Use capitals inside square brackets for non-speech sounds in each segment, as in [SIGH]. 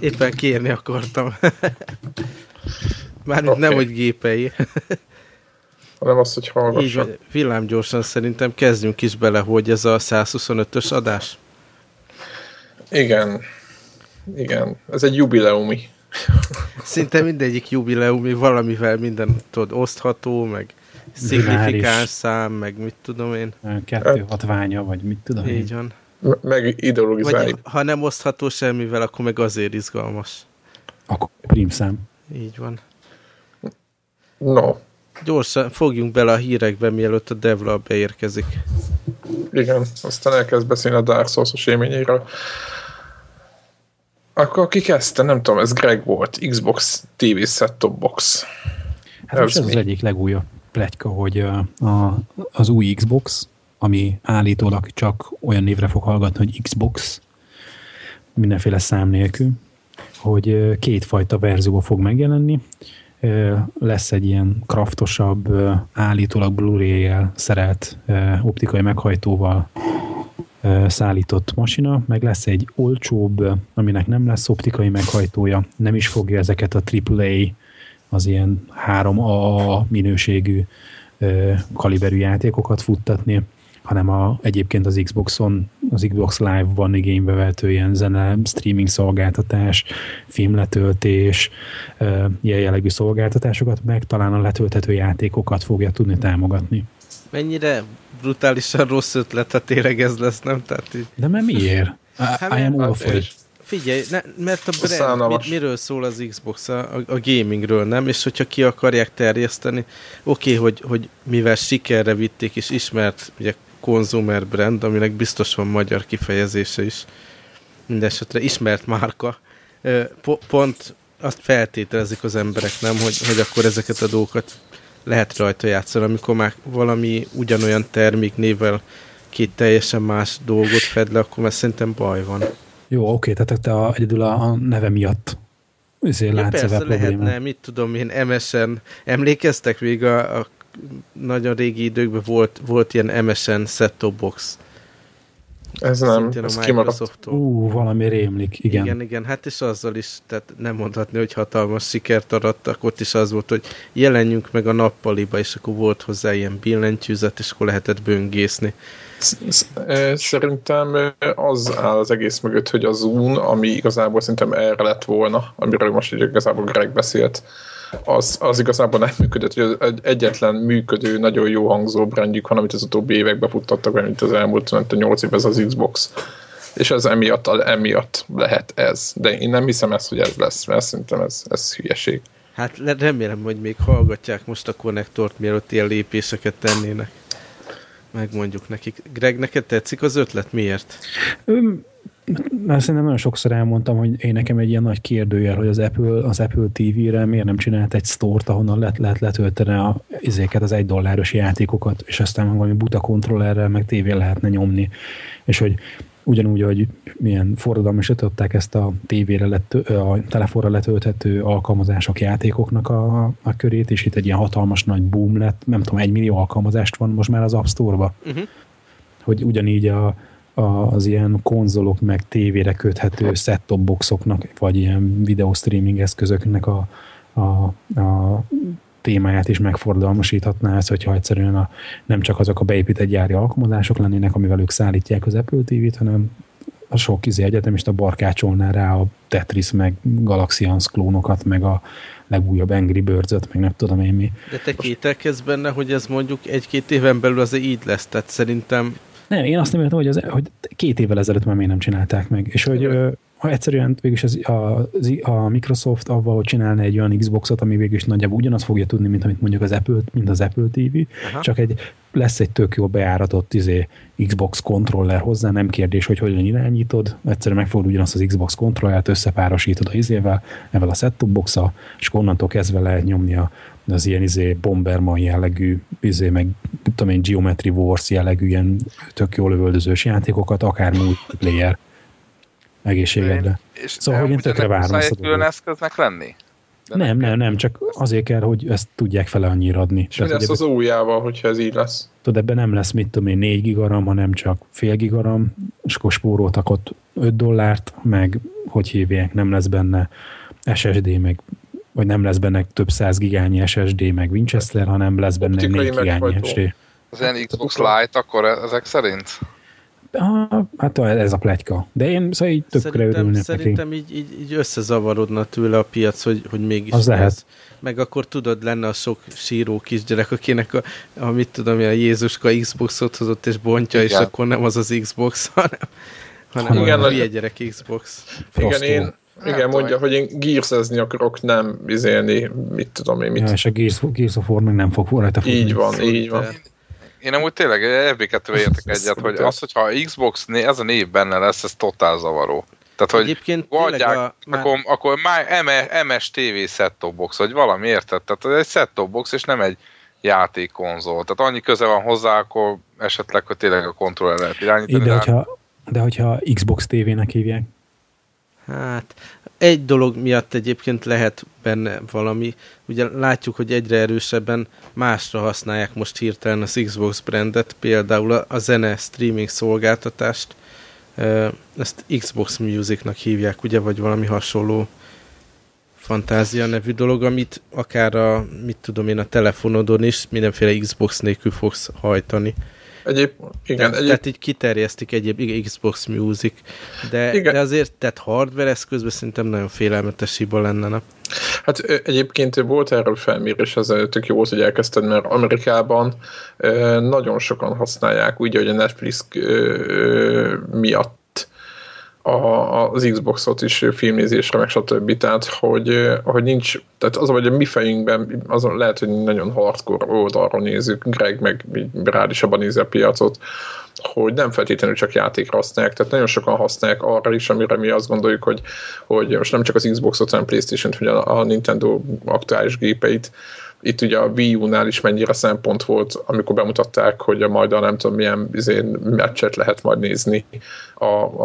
Éppen kérni akartam. Már okay. nem, hogy gépei. hanem az, hogy hallgassak. Így van, villámgyorsan szerintem kezdjünk is bele, hogy ez a 125-ös adás. Igen. Igen. Ez egy jubileumi. Szinte mindegyik jubileumi, valamivel minden tudod, osztható, meg szignifikáns szám, meg mit tudom én. Kettő hatványa, vagy mit tudom Így van. Meg ideologizálni. Vagy ha nem osztható semmivel, akkor meg azért izgalmas. Akkor prímszám. Így van. No. Gyorsan fogjunk bele a hírekbe, mielőtt a Devlab beérkezik. Igen, aztán elkezd beszélni a Dark Souls-os élményeiről. Akkor ki kezdte? Nem tudom, ez Greg volt. Xbox TV set-top box. Hát ez, ez az egyik legújabb pletyka, hogy a, a, az új Xbox, ami állítólag csak olyan névre fog hallgatni, hogy Xbox, mindenféle szám nélkül, hogy kétfajta verzió fog megjelenni. Lesz egy ilyen kraftosabb, állítólag Blu-ray-jel szerelt optikai meghajtóval szállított masina, meg lesz egy olcsóbb, aminek nem lesz optikai meghajtója, nem is fogja ezeket a AAA, az ilyen 3A minőségű kaliberű játékokat futtatni, hanem a, egyébként az Xboxon, az Xbox Live van igénybe vehető ilyen zene, streaming szolgáltatás, filmletöltés, ilyen jellegű szolgáltatásokat, meg talán a letölthető játékokat fogja tudni támogatni. Mennyire brutálisan rossz ötlet, ha tényleg ez lesz, nem? Tehát így... De mert miért? [LAUGHS] Hát, I am all for it. Figyelj, ne, mert a brand, mi, miről szól az Xbox? A, a gamingről, nem? És hogyha ki akarják terjeszteni, oké, okay, hogy, hogy mivel sikerre vitték és ismert ugye consumer brand, aminek biztos van magyar kifejezése is, mindesetre ismert márka, pont azt feltételezik az emberek, nem, hogy, hogy akkor ezeket a dolgokat lehet rajta játszani, amikor már valami ugyanolyan terméknével két teljesen más dolgot fed le, akkor már szerintem baj van. Jó, oké, tehát te a, egyedül a, neve miatt ezért ja, látsz persze lehetne, mit tudom én, MSN, emlékeztek még a, a nagyon régi időkben volt, volt ilyen MSN set-top box. Ez nem, ez kimaradt. Ú, valami rémlik, igen. Igen, igen, hát és azzal is, tehát nem mondhatni, hogy hatalmas sikert arattak, ott is az volt, hogy jelenjünk meg a nappaliba, és akkor volt hozzá ilyen billentyűzet, és akkor lehetett böngészni. Szerintem az áll az egész mögött, hogy a Zoom, ami igazából szerintem erre lett volna, amiről most igazából Greg beszélt, az, az igazából nem működött, hogy az egyetlen működő, nagyon jó hangzó brandjük van, amit az utóbbi években futtattak, mint az elmúlt 8 év, ez az Xbox. És ez emiatt, emiatt lehet ez. De én nem hiszem ezt, hogy ez lesz, mert szerintem ez, ez hülyeség. Hát remélem, hogy még hallgatják most a konnektort, mielőtt ilyen lépéseket tennének. Megmondjuk nekik. Greg, neked tetszik az ötlet? Miért? Mert szerintem nagyon sokszor elmondtam, hogy én nekem egy ilyen nagy kérdőjel, hogy az Apple, az Apple TV-re miért nem csinált egy store ahonnan lehet, lehet letölteni a, izéket, az egy dolláros játékokat, és aztán valami buta kontrollerrel, meg tévé lehetne nyomni. És hogy ugyanúgy, hogy milyen forradalmasították ezt a tévére, lett, a telefonra letölthető alkalmazások játékoknak a, a körét, és itt egy ilyen hatalmas nagy boom lett, nem tudom, egy millió alkalmazást van most már az App Store-ba. Uh-huh. Hogy ugyanígy a, az ilyen konzolok meg tévére köthető set-top boxoknak, vagy ilyen videostreaming eszközöknek a, a, a témáját is megfordalmasíthatná ez, hogyha egyszerűen a, nem csak azok a beépített gyári alkalmazások lennének, amivel ők szállítják az Apple TV-t, hanem a sok kizi egyetemista barkácsolná rá a Tetris, meg Galaxians klónokat, meg a legújabb Angry birds meg nem tudom én mi. De te kételkedsz benne, hogy ez mondjuk egy-két éven belül azért így lesz, tehát szerintem nem, én azt nem értem, hogy, az, hogy két évvel ezelőtt már miért nem csinálták meg. És hogy ha egyszerűen végülis az, a, a Microsoft avval, hogy csinálna egy olyan Xboxot, ami végülis nagyjából ugyanazt fogja tudni, mint amit mondjuk az Apple, mint az Apple TV, Aha. csak egy, lesz egy tök jó bejáratott izé, Xbox controller hozzá, nem kérdés, hogy hogyan irányítod, egyszerűen megfogod ugyanazt az Xbox kontrollert, összepárosítod a izével, ezzel a set-top box és onnantól kezdve lehet nyomni a, az ilyen izé Bomberman jellegű, izé meg tudom én, Geometry Wars jellegű ilyen tök jó lövöldözős játékokat, akár multiplayer egészségedre. És szóval, hogy én tökre várom ezt a külön eszköznek lenni? De nem, nem, nem, csak azért kell, hogy ezt tudják fele annyira adni. És mi lesz az újjával, hogyha ez így lesz? Tudod, ebben nem lesz, mit tudom én, 4 gigaram, hanem csak fél gigaram, és akkor spóroltak ott 5 dollárt, meg hogy hívják, nem lesz benne SSD, meg vagy nem lesz benne több száz gigányi SSD, meg Winchester, hanem lesz benne 4 gigányi SSD. Az ilyen Xbox Lite akkor ezek szerint? Ah, hát ez a pletyka. De én szóval így tökre szerintem, örülnek Szerintem így, így, így összezavarodna tőle a piac, hogy, hogy mégis az lehet. Meg akkor tudod, lenne a sok síró kisgyerek, akinek a, a mit tudom, a Jézuska Xboxot hozott és bontja, Igen. és akkor nem az az Xbox, hanem, hanem igen, a hülye gyerek Xbox. Igen, én, igen, mondja, hogy én gírzezni akarok, nem izélni, mit tudom én. Mit. Ja, és a Gears, Gears of War meg nem fog rajta fogni. Így van, így van. Én amúgy tényleg FB2 értek egyet, hogy az, hogyha Xbox, ez a név benne lesz, ez totál zavaró. Tehát, hogy Egyébként adják, a, akkor, akkor már MS TV set-top box, vagy valami, érted? Tehát ez egy set-top box, és nem egy játékkonzol. Tehát annyi köze van hozzá, akkor esetleg, hogy tényleg a kontroller lehet irányítani. De, hogyha, de hogyha Xbox TV-nek hívják? Hát, egy dolog miatt egyébként lehet benne valami. Ugye látjuk, hogy egyre erősebben másra használják most hirtelen az Xbox brandet, például a zene streaming szolgáltatást. Ezt Xbox Musicnak hívják, ugye, vagy valami hasonló fantázia nevű dolog, amit akár a, mit tudom én, a telefonodon is mindenféle Xbox nélkül fogsz hajtani. Egyéb, igen, de, egyéb... Tehát így kiterjesztik egyéb igen, Xbox Music, de, igen. de azért tehát hardware eszközben szerintem nagyon félelmetes hiba lenne. Na? Hát egyébként volt erről felmérés, ez tök jó hogy elkezdted, mert Amerikában nagyon sokan használják, úgy, hogy a Netflix miatt a, az Xboxot is filmnézésre, meg stb. Tehát, hogy, hogy nincs, tehát az, hogy a mi fejünkben, az lehet, hogy nagyon hardcore oldalról nézzük, Greg meg rád is abban nézi a piacot, hogy nem feltétlenül csak játékra használják, tehát nagyon sokan használják arra is, amire mi azt gondoljuk, hogy, hogy most nem csak az Xboxot, hanem Playstation-t, vagy a, a Nintendo aktuális gépeit, itt ugye a Wii U-nál is mennyire szempont volt, amikor bemutatták, hogy a majd a nem tudom milyen izén, meccset lehet majd nézni a,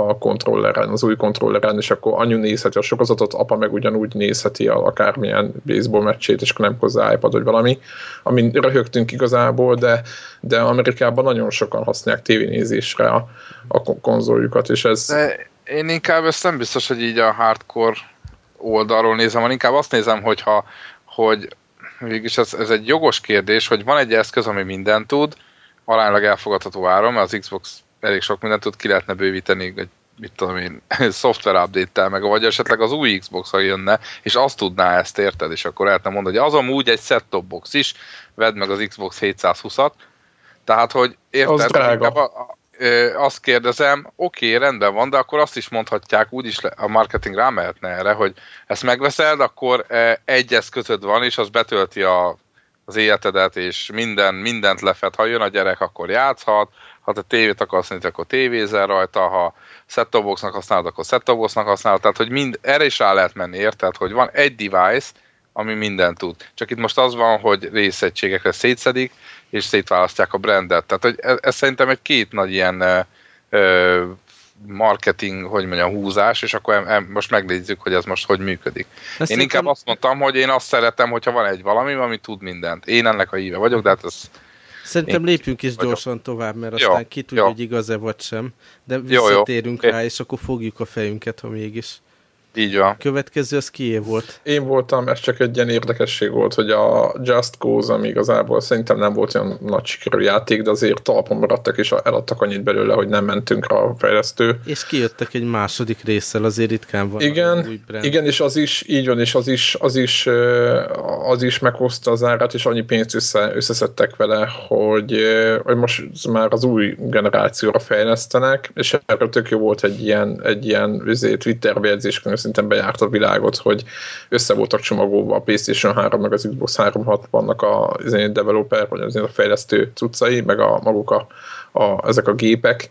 a kontrolleren, az új kontrolleren, és akkor anyu nézheti a sokazatot, apa meg ugyanúgy nézheti a, akármilyen baseball meccsét, és akkor nem hozzá iPad vagy valami, amin röhögtünk igazából, de, de Amerikában nagyon sokan használják tévénézésre a, a konzoljukat, és ez... De én inkább ezt nem biztos, hogy így a hardcore oldalról nézem, hanem inkább azt nézem, hogyha hogy végülis ez, ez egy jogos kérdés, hogy van egy eszköz, ami mindent tud, aránylag elfogadható áron, mert az Xbox elég sok mindent tud, ki lehetne bővíteni egy mit tudom én, [LAUGHS] szoftver update-tel, meg vagy esetleg az új Xbox, ha jönne, és azt tudná ezt, érted? És akkor lehetne mondani, hogy az amúgy egy set-top box is, vedd meg az Xbox 720-at, tehát, hogy érted? Az drága. A, azt kérdezem, oké, rendben van, de akkor azt is mondhatják, úgyis a marketing rámehetne erre, hogy ezt megveszed, akkor egy eszközöd van, és az betölti a, az életedet, és minden, mindent lefed. Ha jön a gyerek, akkor játszhat, ha te tévét akarsz nézni, akkor tévézel rajta, ha set használod, akkor set használod, tehát hogy mind, erre is rá lehet menni, érted, hogy van egy device, ami mindent tud. Csak itt most az van, hogy részegységekre szétszedik, és szétválasztják a brandet. Tehát hogy ez, ez szerintem egy két nagy ilyen ö, marketing, hogy mondjam, húzás, és akkor em, em, most megnézzük, hogy ez most hogy működik. Ezt én inkább azt mondtam, hogy én azt szeretem, hogyha van egy valami, ami tud mindent. Én ennek a híve vagyok, de hát ez Szerintem lépjünk is vagyok. gyorsan tovább, mert aztán jó, ki tudja, jó. hogy igaz-e vagy sem. De visszatérünk jó, jó. rá, és akkor fogjuk a fejünket, ha mégis. Így van. Következő az kié volt? Én voltam, ez csak egy ilyen érdekesség volt, hogy a Just Cause, ami igazából szerintem nem volt olyan nagy sikerű játék, de azért talpon maradtak, és eladtak annyit belőle, hogy nem mentünk rá a fejlesztő. És kijöttek egy második résszel, azért ritkán van igen, új brand. Igen, és az is, így van, és az is, az is, az is meghozta az árat, és annyi pénzt össze, összeszedtek vele, hogy, hogy most már az új generációra fejlesztenek, és erről tök jó volt egy ilyen, egy ilyen izé, Twitter bejegyzés, szinten bejárt a világot, hogy össze voltak csomagolva a PlayStation 3 meg az Xbox 360-nak a developer, vagy az a fejlesztő cuccai, meg a maguk a, a, ezek a gépek,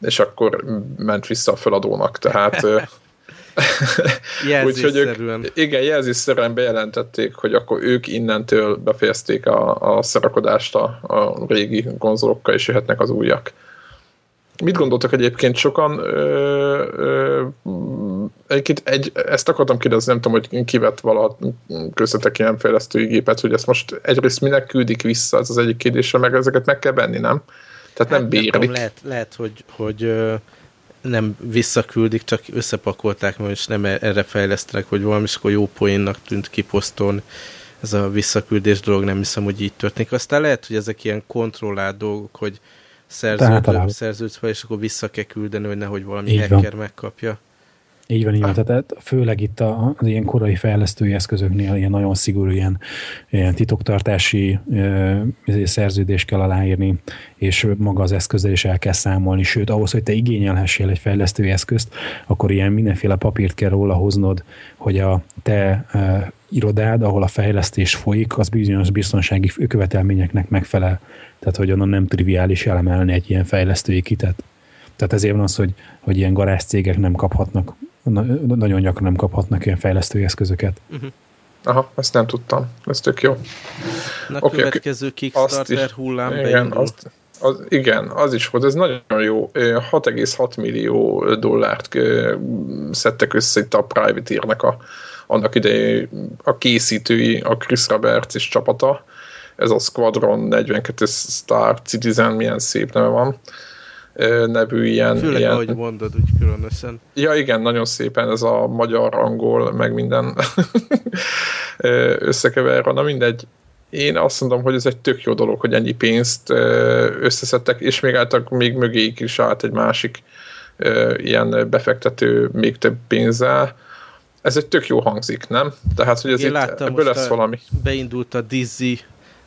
és akkor ment vissza a feladónak, tehát [LAUGHS] Úgyhogy ők, igen, jelzésszerűen bejelentették, hogy akkor ők innentől befejezték a, a szerakodást a, a régi konzolokkal, és jöhetnek az újak. Mit gondoltak egyébként sokan? Ö, ö, egyébként egy, ezt akartam kérdezni, nem tudom, hogy kivett vala köztetek ilyen fejlesztői gépet, hogy ezt most egyrészt minek küldik vissza, ez az egyik kérdésre, meg ezeket meg kell venni, nem? Tehát nem hát, bírni. Nem lehet, lehet, hogy, hogy nem visszaküldik, csak összepakolták, és nem e- erre fejlesztenek, hogy valami, és akkor jó poénnak tűnt kiposztolni. Ez a visszaküldés dolog nem hiszem, hogy így történik. Aztán lehet, hogy ezek ilyen kontrollált dolgok, hogy szerződő, szerződsz fel, és akkor vissza kell küldeni, hogy nehogy valami így hacker van. megkapja. Így van, így van. Tehát főleg itt az ilyen korai fejlesztői eszközöknél ilyen nagyon szigorú ilyen, ilyen titoktartási e, szerződést kell aláírni, és maga az eszközzel is el kell számolni. Sőt, ahhoz, hogy te igényelhessél egy fejlesztői eszközt, akkor ilyen mindenféle papírt kell róla hoznod, hogy a te e, irodád, ahol a fejlesztés folyik, az bizonyos biztonsági követelményeknek megfelel. Tehát, hogy onnan nem triviális elemelni egy ilyen fejlesztői kitet. Tehát ezért van az, hogy, hogy ilyen garázs cégek nem kaphatnak, na, nagyon gyakran nem kaphatnak ilyen fejlesztői eszközöket. Uh-huh. Aha, ezt nem tudtam. Ez tök jó. Na, okay, következő Kickstarter is, hullám igen, azt, az, igen, az is volt, ez nagyon jó. 6,6 millió dollárt szedtek össze itt a Private Ear-nek a, annak idején a készítői, a Chris Roberts és csapata. Ez a Squadron 42 Star Citizen, milyen szép neve van nevű ilyen... Főleg ilyen... ahogy mondod, úgy különösen. Ja, igen, nagyon szépen ez a magyar, angol, meg minden [LAUGHS] összekever. Na mindegy, én azt mondom, hogy ez egy tök jó dolog, hogy ennyi pénzt összeszedtek, és még álltak még mögéig is állt egy másik ilyen befektető még több pénzzel. Ez egy tök jó hangzik, nem? Tehát, hogy ez Én itt, ebből lesz valami. Beindult a Dizzy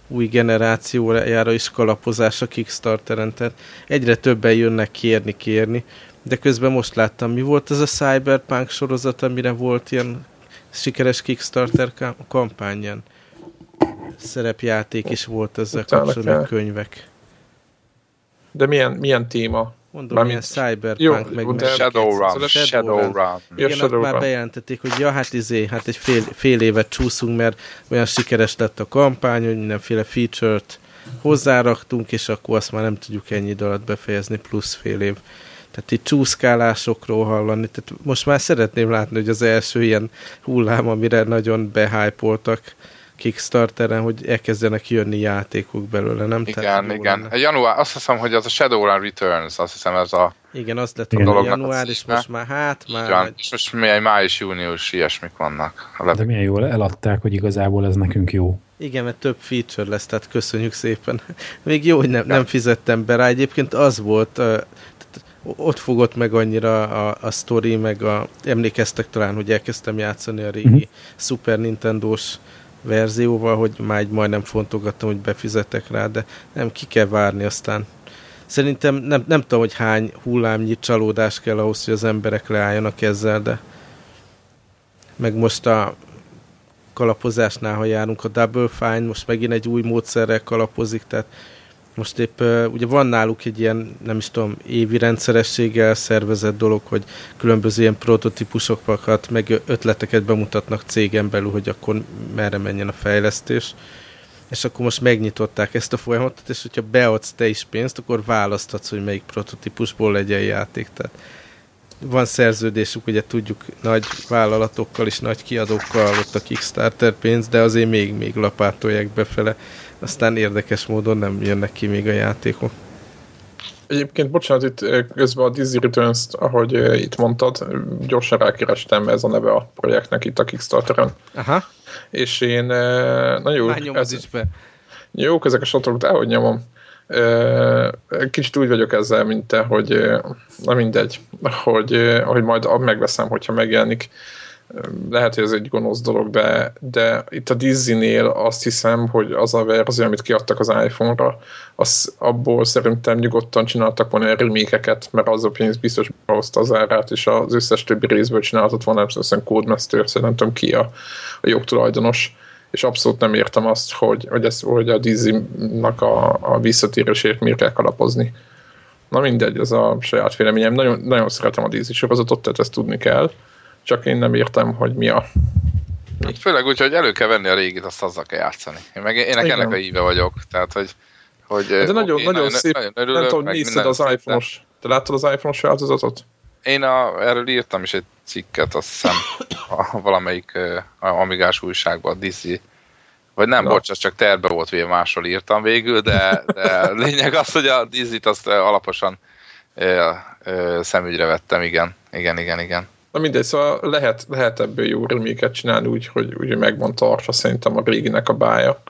új generációjára is kalapozás a Kickstarteren, tehát egyre többen jönnek kérni, kérni, de közben most láttam, mi volt ez a Cyberpunk sorozat, amire volt ilyen sikeres Kickstarter kampányan. Szerepjáték is volt ezzel kapcsolatban, könyvek. De milyen, milyen téma? Mondom, Már milyen Cyberpunk, jó, meg, meg Shadowrun. Shadowrun. Igen, Shadowrun. már bejelentették, hogy ja, hát izé, hát egy fél, fél évet csúszunk, mert olyan sikeres lett a kampány, hogy mindenféle feature-t hozzáraktunk, és akkor azt már nem tudjuk ennyi idő alatt befejezni, plusz fél év. Tehát itt csúszkálásokról hallani. Tehát most már szeretném látni, hogy az első ilyen hullám, amire nagyon behájpoltak, Kickstarteren, hogy elkezdenek jönni játékok belőle, nem? Igen, Tehát, igen. Lenne. Január, azt hiszem, hogy az a Shadowrun Returns, azt hiszem ez a Igen, azt lett a dolog január, és most már hát már... Igen, és most milyen május-június ilyesmik vannak. De milyen jól eladták, hogy igazából ez nekünk jó. Igen, mert több feature lesz, tehát köszönjük szépen. [LAUGHS] Még jó, hogy nem, nem fizettem be rá. Egyébként az volt, ott fogott meg annyira a, a story, meg a, emlékeztek talán, hogy elkezdtem játszani a régi mm-hmm. Super Nintendo-s verzióval, hogy már majdnem fontolgattam, hogy befizetek rá, de nem, ki kell várni aztán. Szerintem nem, nem tudom, hogy hány hullámnyi csalódás kell ahhoz, hogy az emberek leálljanak ezzel, de meg most a kalapozásnál, ha járunk a Double Fine, most megint egy új módszerrel kalapozik, tehát most épp ugye van náluk egy ilyen, nem is tudom, évi rendszerességgel szervezett dolog, hogy különböző ilyen prototípusokat, meg ötleteket bemutatnak cégen belül, hogy akkor merre menjen a fejlesztés. És akkor most megnyitották ezt a folyamatot, és hogyha beadsz te is pénzt, akkor választhatsz, hogy melyik prototípusból legyen játék. Tehát van szerződésük, ugye tudjuk, nagy vállalatokkal és nagy kiadókkal ott a Kickstarter pénz, de azért még, még lapátolják befele aztán érdekes módon nem jönnek ki még a játékok. Egyébként, bocsánat, itt közben a Dizzy returns ahogy itt mondtad, gyorsan rákerestem, ez a neve a projektnek itt a Kickstarteren. Aha. És én nagyon jó... Ez, is be. Jók ezek a sotok, de hogy nyomom. Kicsit úgy vagyok ezzel, mint te, hogy na mindegy, hogy, hogy majd megveszem, hogyha megjelenik lehet, hogy ez egy gonosz dolog, de, de itt a Disney-nél azt hiszem, hogy az a verzió, amit kiadtak az iPhone-ra, az abból szerintem nyugodtan csináltak volna remékeket, mert az a pénz biztos behozta az árát, és az összes többi részből csinálhatott volna, nem Codemaster, nem tudom ki a, a jogtulajdonos, és abszolút nem értem azt, hogy, hogy, ez, hogy a Disney-nak a, a visszatérését miért kell kalapozni. Na mindegy, ez a saját véleményem. Nagyon, nagyon szeretem a Disney sorozatot, tehát ezt tudni kell csak én nem értem, hogy mi a... Hát főleg úgy, hogy elő kell venni a régit, azt azzal kell játszani. Én meg ének ennek a híve vagyok, tehát hogy... hogy De nagyon, okay, nagyon, nagyon szép, nagyon örülök, nem tudom, nézted az iPhone-os Te láttad az iPhone-os változatot? Én a, erről írtam is egy cikket, azt hiszem, a, valamelyik a Amigás újságban, a Disney. Vagy nem, no. bocs, az csak terve volt, hogy másról írtam végül, de, de [LAUGHS] lényeg az, hogy a Disney-t azt alaposan ö, ö, szemügyre vettem, igen. Igen, igen, igen. Na mindegy, szóval lehet, lehet ebből jó reméket csinálni úgy, hogy ugye megvan tartva szerintem a réginek a bája.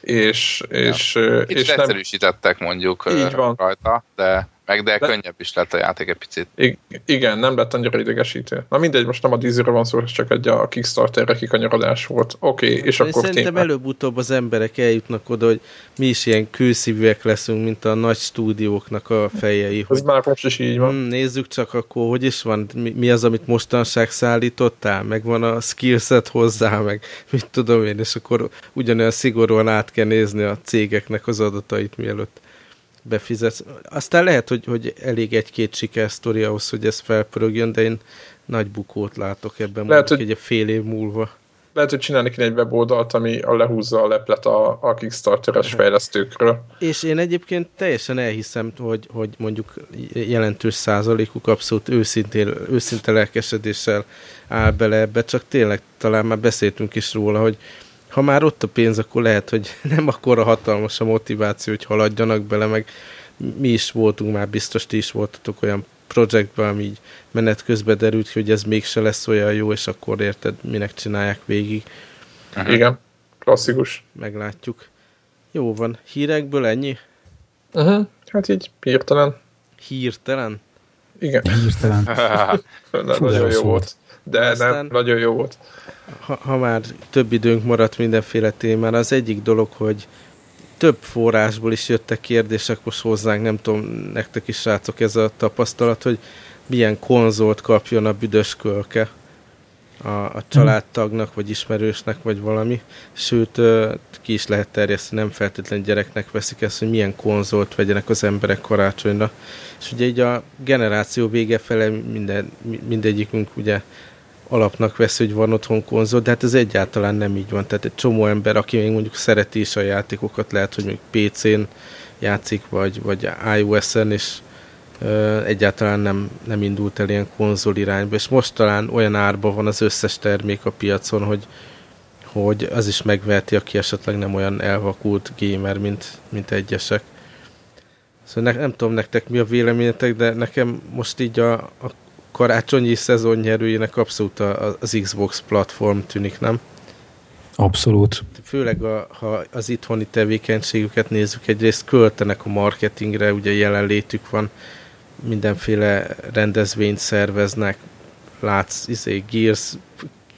És, és, ja. és nem... egyszerűsítettek mondjuk így van. rajta, de meg de, de könnyebb is lett a játék egy picit. Igen, nem lett annyira idegesítő. Na mindegy, most nem a Dizzyről van szó, ez csak egy a Kickstarterre kikanyarodás volt. Oké, okay, és Én akkor Szerintem előbb-utóbb az emberek eljutnak oda, hogy mi is ilyen kőszívűek leszünk, mint a nagy stúdióknak a fejei. Ez már most is így van. Hmm, nézzük csak akkor, hogy is van, mi, mi az, amit mostanság szállítottál, meg van a skillset hozzá, meg mit tudom én, és akkor ugyanolyan szigorúan át kell nézni a cégeknek az adatait, mielőtt befizetsz. Aztán lehet, hogy, hogy elég egy-két sikersztori ahhoz, hogy ez felpörögjön, de én nagy bukót látok ebben lehet, hogy egy fél év múlva. Lehet, hogy csinálni kéne egy weboldalt, ami a lehúzza a leplet a, a Kickstarter-es fejlesztőkről. És én egyébként teljesen elhiszem, hogy, hogy mondjuk jelentős százalékuk abszolút őszintén, őszinte lelkesedéssel áll bele ebbe, csak tényleg talán már beszéltünk is róla, hogy, ha már ott a pénz, akkor lehet, hogy [LAUGHS] nem akkora hatalmas a motiváció, hogy haladjanak bele, meg mi is voltunk már, biztos ti is voltatok olyan projektben, ami így menet közben derült hogy ez mégse lesz olyan jó, és akkor érted, minek csinálják végig. Uh-huh. Igen, klasszikus. Meglátjuk. Jó van. Hírekből ennyi? Uh-huh. Hát így hirtelen. Hirtelen? Igen. Hirtelen. [LAUGHS] nagyon jó volt. De Aztán... nem, nagyon jó volt ha, ha már több időnk maradt mindenféle témára, az egyik dolog, hogy több forrásból is jöttek kérdések most hozzánk, nem tudom, nektek is srácok ez a tapasztalat, hogy milyen konzolt kapjon a büdös kölke a, a családtagnak, vagy ismerősnek, vagy valami. Sőt, ki is lehet terjeszteni, nem feltétlen gyereknek veszik ezt, hogy milyen konzolt vegyenek az emberek karácsonyra. És ugye így a generáció vége fele minden, mindegyikünk ugye alapnak vesz, hogy van otthon konzol, de hát ez egyáltalán nem így van. Tehát egy csomó ember, aki még mondjuk szereti is a játékokat, lehet, hogy még PC-n játszik, vagy, vagy iOS-en, és ö, egyáltalán nem, nem indult el ilyen konzol irányba, és most talán olyan árba van az összes termék a piacon, hogy, hogy az is megveheti, aki esetleg nem olyan elvakult gamer, mint, mint egyesek. Szóval ne, nem tudom nektek mi a véleményetek, de nekem most így a, a karácsonyi szezon nyerőjének abszolút az Xbox platform tűnik, nem? Abszolút. Főleg, a, ha az itthoni tevékenységüket nézzük, egyrészt költenek a marketingre, ugye jelenlétük van, mindenféle rendezvényt szerveznek, látsz, izé, Gears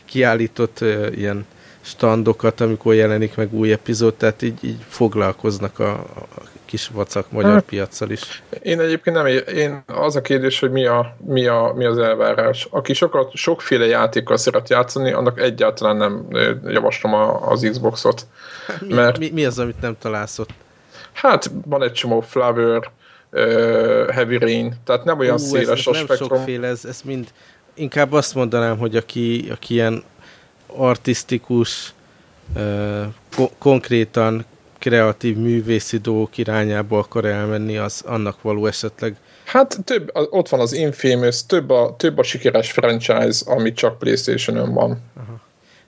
kiállított uh, ilyen standokat, amikor jelenik meg új epizód, tehát így, így foglalkoznak a, a kis vacak magyar hát, piacsal is. Én egyébként nem, én az a kérdés, hogy mi, a, mi, a, mi az elvárás. Aki sokat, sokféle játékkal szeret játszani, annak egyáltalán nem javaslom a, az Xboxot. Mi, mert, mi, mi az, amit nem találsz ott? Hát van egy csomó Flower, uh, Heavy Rain, tehát nem olyan Ú, széles ez, ez a nem spektrum. sokféle, ez, ez mind, inkább azt mondanám, hogy aki, aki ilyen artistikus, uh, ko- konkrétan kreatív művészi dolgok irányába akar elmenni, az annak való esetleg. Hát több, ott van az Infamous, több a, több a sikeres franchise, ami csak Playstation-ön van. Aha.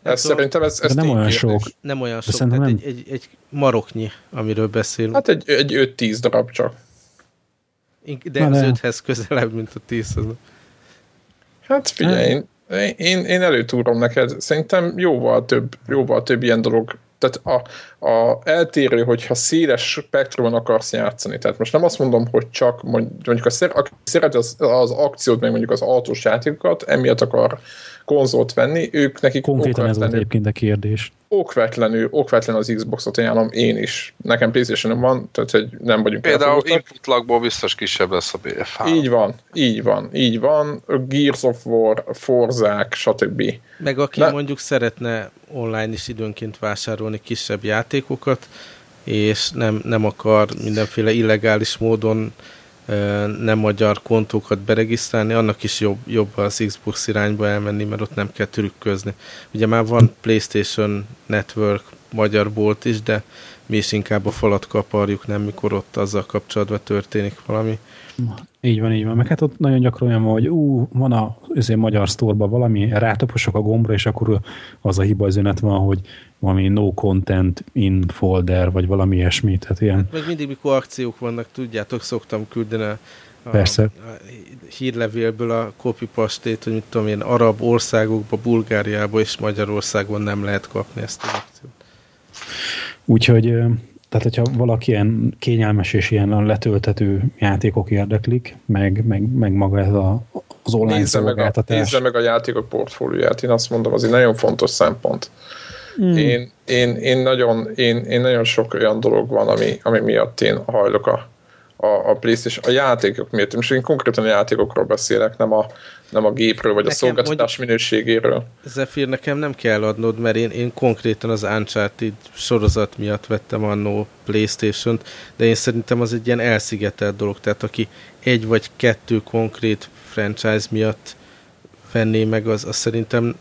Ez tudom, szerintem ez, ez nem olyan sok. Nem olyan sok, tehát nem... egy, egy, egy maroknyi, amiről beszélünk. Hát egy, egy 5-10 darab csak. De az 5-hez közelebb, mint a 10 -hoz. Hát figyelj, én, én, én előtúrom neked. Szerintem jóval több, jóval több ilyen dolog tehát a, a eltérő, hogyha széles spektrumon akarsz játszani. Tehát most nem azt mondom, hogy csak mondjuk a, aki szereti az, az akciót, meg mondjuk az autós játékokat, emiatt akar konzolt venni, ők nekik Konkrétan ez volt egyébként a kérdés. Okvetlenül, okvetlenül az Xboxot ajánlom én is. Nekem playstation van, tehát hogy nem vagyunk Például input lagból biztos kisebb lesz a BF3. Így van, így van, így van. Gears of War, Forzák, stb. Meg aki ne? mondjuk szeretne online is időnként vásárolni kisebb játékokat, és nem, nem akar mindenféle illegális módon nem magyar kontókat beregisztrálni, annak is jobb, jobb az Xbox irányba elmenni, mert ott nem kell trükközni. Ugye már van PlayStation Network magyar bolt is, de mi is inkább a falat kaparjuk, nem mikor ott azzal kapcsolatban történik valami. Így van, így van. Meg hát ott nagyon gyakran olyan van, hogy ú, van a azért magyar sztorban valami, rátaposok a gombra, és akkor az a hiba üzenet van, hogy valami no content in folder, vagy valami ilyesmi. Tehát ilyen. Hát meg mindig, mikor akciók vannak, tudjátok, szoktam küldeni a, a, Persze. a hírlevélből a copypastét, hogy mit tudom én, arab országokba, Bulgáriába és Magyarországon nem lehet kapni ezt az akciót. Úgyhogy tehát, hogyha valaki ilyen kényelmes és ilyen letöltető játékok érdeklik, meg, meg, meg maga ez a, az online nézze szolgáltatás. Meg a, nézze meg a játékok portfólióját, én azt mondom, az egy nagyon fontos szempont. Hmm. Én, én, én, nagyon, én, én nagyon sok olyan dolog van, ami, ami miatt én hajlok a, a, a PlayStation, a játékok miatt. Most én konkrétan a játékokról beszélek, nem a, nem a gépről, vagy nekem, a szolgáltatás mondjuk, minőségéről. Zephyr, nekem nem kell adnod, mert én, én konkrétan az Uncharted sorozat miatt vettem annó Playstation-t, de én szerintem az egy ilyen elszigetelt dolog, tehát aki egy vagy kettő konkrét franchise miatt venné meg, az, az szerintem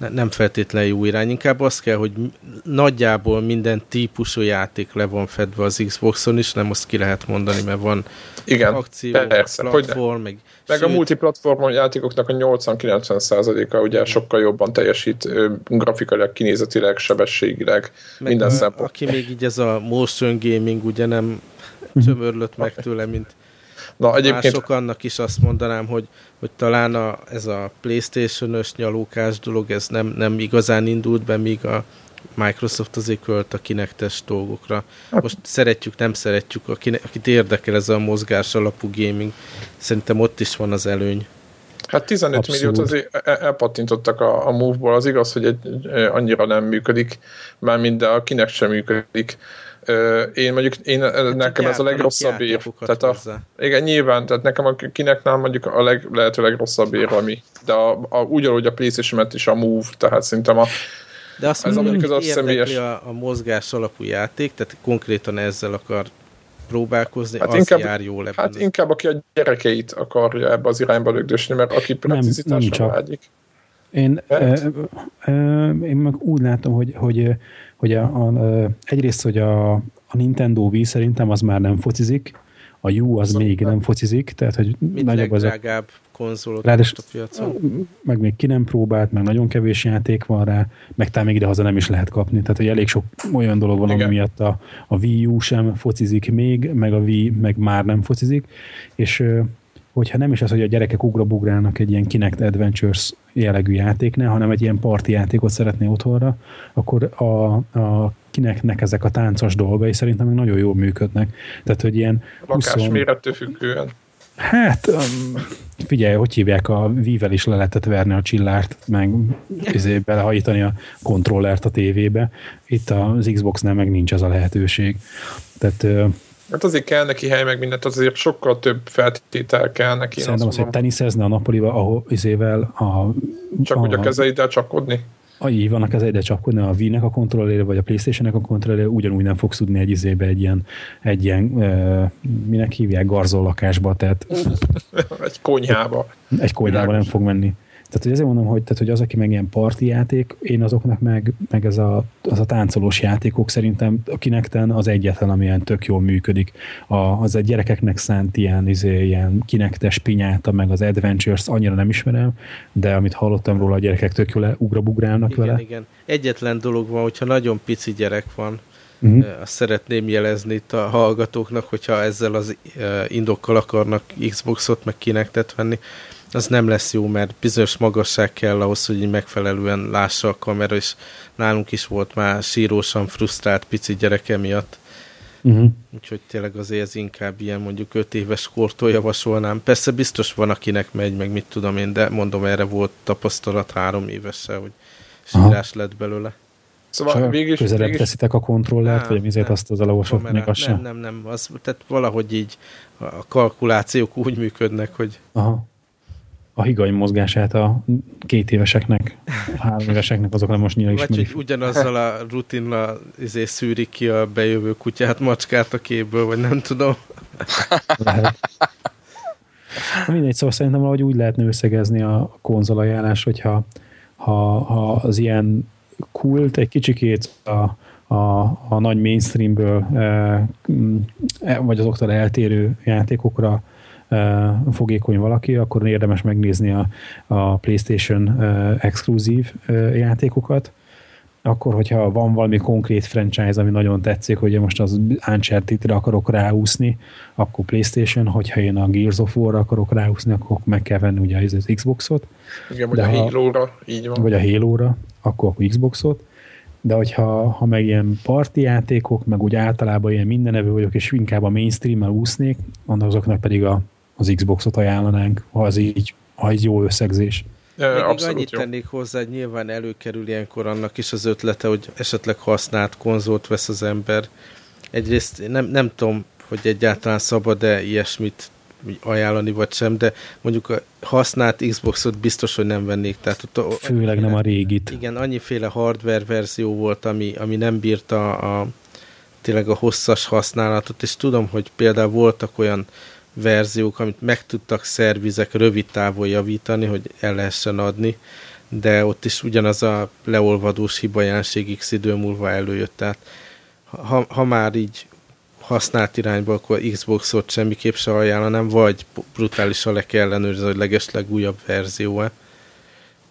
ne, nem feltétlenül jó irány. Inkább az kell, hogy nagyjából minden típusú játék le van fedve az Xboxon is, nem azt ki lehet mondani, mert van Igen, akció, persze, platform, meg meg Sőt. a multiplatformon játékoknak a 80-90%-a ugye sokkal jobban teljesít grafikailag, kinézetileg, sebességileg, meg minden szempontból. Aki még így ez a motion gaming ugye nem mhm. csömörlött meg tőle, mint Na, egyébként... mások annak is azt mondanám, hogy, hogy talán a, ez a Playstation-ös nyalókás dolog, ez nem, nem igazán indult be, míg a Microsoft azért költ a kinektes dolgokra. Hát- Most szeretjük, nem szeretjük, akit érdekel ez a mozgás alapú gaming, szerintem ott is van az előny. Hát 15 Abszolút. milliót azért e- e- elpattintottak a, a Move-ból, az igaz, hogy egy, annyira nem működik, már minden a kinek sem működik. Én mondjuk, én, hát nekem ez a legrosszabb ér. Tehát a, igen, nyilván, tehát nekem a kineknál mondjuk a leg, lehető legrosszabb ér, ami, de a, a, ugyanúgy a playstation is a Move, tehát szerintem a, de azt ez mondom, hogy érdekli a, a mozgás alapú játék, tehát konkrétan ezzel akar próbálkozni, hát az inkább, jár jól ebben. Hát az... inkább aki a gyerekeit akarja ebbe az irányba lögdösni, mert aki precizitásra vágyik. Én, e, e, én meg úgy látom, hogy, hogy, hogy a, a, egyrészt, hogy a, a Nintendo Wii szerintem az már nem focizik, a U az még nem focizik, tehát hogy Mit nagyobb az a konzolot Ráadásul, a piacon. Meg még ki nem próbált, meg nagyon kevés játék van rá, meg talán még idehaza nem is lehet kapni. Tehát, hogy elég sok olyan dolog van, ami miatt a, a Wii U sem focizik még, meg a Wii meg már nem focizik, és hogyha nem is az, hogy a gyerekek ugrabugrálnak egy ilyen Kinect Adventures jellegű játéknál, hanem egy ilyen parti játékot szeretné otthonra, akkor a, a kineknek ezek a táncos dolgai szerintem nagyon jól működnek. Tehát, hogy ilyen... Lakás 20... mérettől függően. Hát, um, figyelj, hogy hívják, a vível is le lehetett verni a csillárt, meg izé, belehajítani a kontrollert a tévébe. Itt az Xbox-nál meg nincs ez a lehetőség. Tehát Hát azért kell neki hely, meg mindent, azért sokkal több feltétel kell neki. Szerintem az, hogy teniszezne a napoliba, ahol izével a... Csak a, hogy a kezeiddel csapkodni? A, így van a kezeiddel csapkodni, a Wii-nek a kontrollére, vagy a Playstation-nek a kontrollére, ugyanúgy nem fogsz tudni egy izébe egy ilyen, egy ilyen e, minek hívják, garzol lakásba, tehát... egy konyhába. Egy konyhába nem fog menni. Tehát hogy ezért mondom, hogy, tehát, hogy az, aki meg ilyen parti játék, én azoknak meg, meg ez a, az a táncolós játékok szerintem a Kinecten az egyetlen, ami ilyen tök jól működik. A, az egy gyerekeknek szánt ilyen, izé, ilyen kinektes pinyáta, meg az Adventures annyira nem ismerem, de amit hallottam róla, a gyerekek tök jól ugrabugrálnak igen, vele. Igen, Egyetlen dolog van, hogyha nagyon pici gyerek van, Uh-huh. Azt szeretném jelezni itt a hallgatóknak, hogyha ezzel az indokkal akarnak Xboxot meg kinektet venni, az nem lesz jó, mert bizonyos magasság kell ahhoz, hogy megfelelően lássa a kamera, és nálunk is volt már sírósan frusztrált pici gyereke miatt. Uh-huh. Úgyhogy tényleg azért ez inkább ilyen mondjuk 5 éves kortól javasolnám. Persze biztos van, akinek megy, meg mit tudom én, de mondom, erre volt tapasztalat három évesen, hogy sírás lett belőle. Szóval végig közelebb teszitek a kontrollert, nem, vagy azért azt az alagosat még az Nem, nem, nem. Az, tehát valahogy így a kalkulációk úgy működnek, hogy Aha a higany mozgását a két éveseknek, a három éveseknek, azok nem most nyilván Vagy hogy ugyanazzal a rutinnal izé szűrik ki a bejövő kutyát, macskát a képből, vagy nem tudom. Lehet. Na mindegy, szóval szerintem valahogy úgy lehetne összegezni a konzolajánlás, hogyha ha, ha az ilyen kult, egy kicsikét a, a, a nagy mainstreamből, e, vagy azoktól eltérő játékokra fogékony valaki, akkor érdemes megnézni a, a PlayStation exkluzív játékokat. Akkor, hogyha van valami konkrét franchise, ami nagyon tetszik, hogy most az Uncharted-re akarok ráúszni, akkor PlayStation, hogyha én a Gears of War-ra akarok ráúszni, akkor meg kell venni ugye az Xboxot. Igen, vagy De a Halo-ra, így van. Vagy a Halo-ra, akkor, akkor Xboxot de hogyha ha meg ilyen parti játékok, meg úgy általában ilyen mindenevő vagyok, és inkább a mainstream-mel úsznék, azoknak pedig a, az Xboxot ajánlanánk, ha az így, ha így jó összegzés. Még Abszolút annyit jó. tennék hozzá, hogy nyilván előkerül ilyenkor annak is az ötlete, hogy esetleg használt konzolt vesz az ember. Egyrészt nem, nem tudom, hogy egyáltalán szabad-e ilyesmit ajánlani, vagy sem, de mondjuk a használt Xboxot biztos, hogy nem vennék. Tehát ott a, Főleg annyiféle, nem a régit. Igen, annyiféle hardware verzió volt, ami, ami nem bírta a, tényleg a hosszas használatot, és tudom, hogy például voltak olyan verziók, amit meg tudtak szervizek rövid távol javítani, hogy el lehessen adni, de ott is ugyanaz a leolvadós hibajánság x idő múlva előjött. Tehát ha, ha már így használt irányba, akkor Xboxot semmiképp se ajánlanám, vagy brutálisan le kell ellenőrizni, hogy legesleg újabb verzió-e.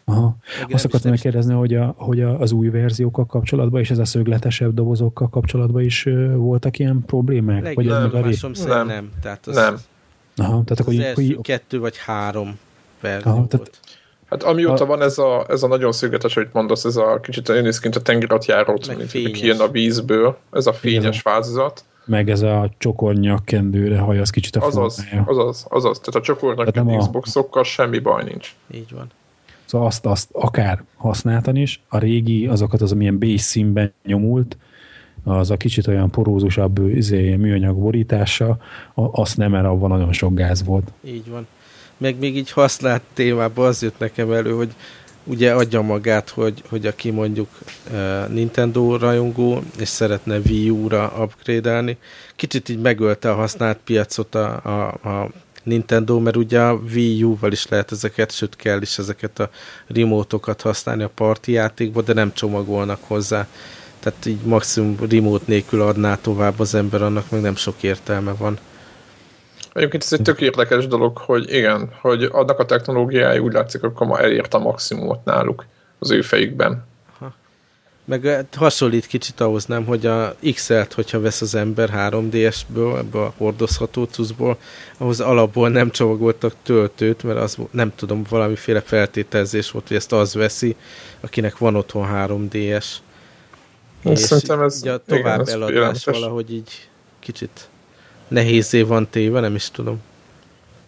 Aha. Azt akartam megkérdezni, hogy, a, hogy a, az új verziókkal kapcsolatban és ez a szögletesebb dobozokkal kapcsolatban is voltak ilyen problémák? Leg, vagy nem, meg a ré... nem. nem. Tehát az, nem. Aha, tehát akkor az első hogy... kettő vagy három verzió Aha, tehát... Hát amióta a... van ez a, ez a nagyon szögletes, hogy mondasz, ez a kicsit olyan néz a tengeratjárót, mint kijön a vízből, ez a fényes változat meg ez a csokornyak kendőre haj, az kicsit a azaz, formája. Azaz, azaz, tehát a csokornyak tehát a... Xboxokkal semmi baj nincs. Így van. Szóval azt, azt akár használtan is, a régi, azokat az, amilyen base színben nyomult, az a kicsit olyan porózusabb izé, műanyag borítása, azt nem, mert abban nagyon sok gáz volt. Így van. Meg még így használt témában az jött nekem elő, hogy ugye adja magát, hogy, hogy aki mondjuk uh, Nintendo rajongó, és szeretne Wii U-ra upgrade-elni, kicsit így megölte a használt piacot a, a, a Nintendo, mert ugye a Wii U-val is lehet ezeket, sőt kell is ezeket a remote-okat használni a parti játékba, de nem csomagolnak hozzá. Tehát így maximum remote nélkül adná tovább az ember, annak meg nem sok értelme van. Egyébként ez egy tök érdekes dolog, hogy igen, hogy adnak a technológiája úgy látszik, akkor ma elért a maximumot náluk az ő fejükben. Meg eh, hasonlít kicsit ahhoz nem, hogy a XL-t, hogyha vesz az ember 3DS-ből, ebből a hordozható cuszból, ahhoz alapból nem csomagoltak töltőt, mert az nem tudom, valamiféle feltételezés volt, hogy ezt az veszi, akinek van otthon 3DS. És Szerintem ez, így a tovább igen, eladás valahogy így kicsit nehézé van téve, nem is tudom.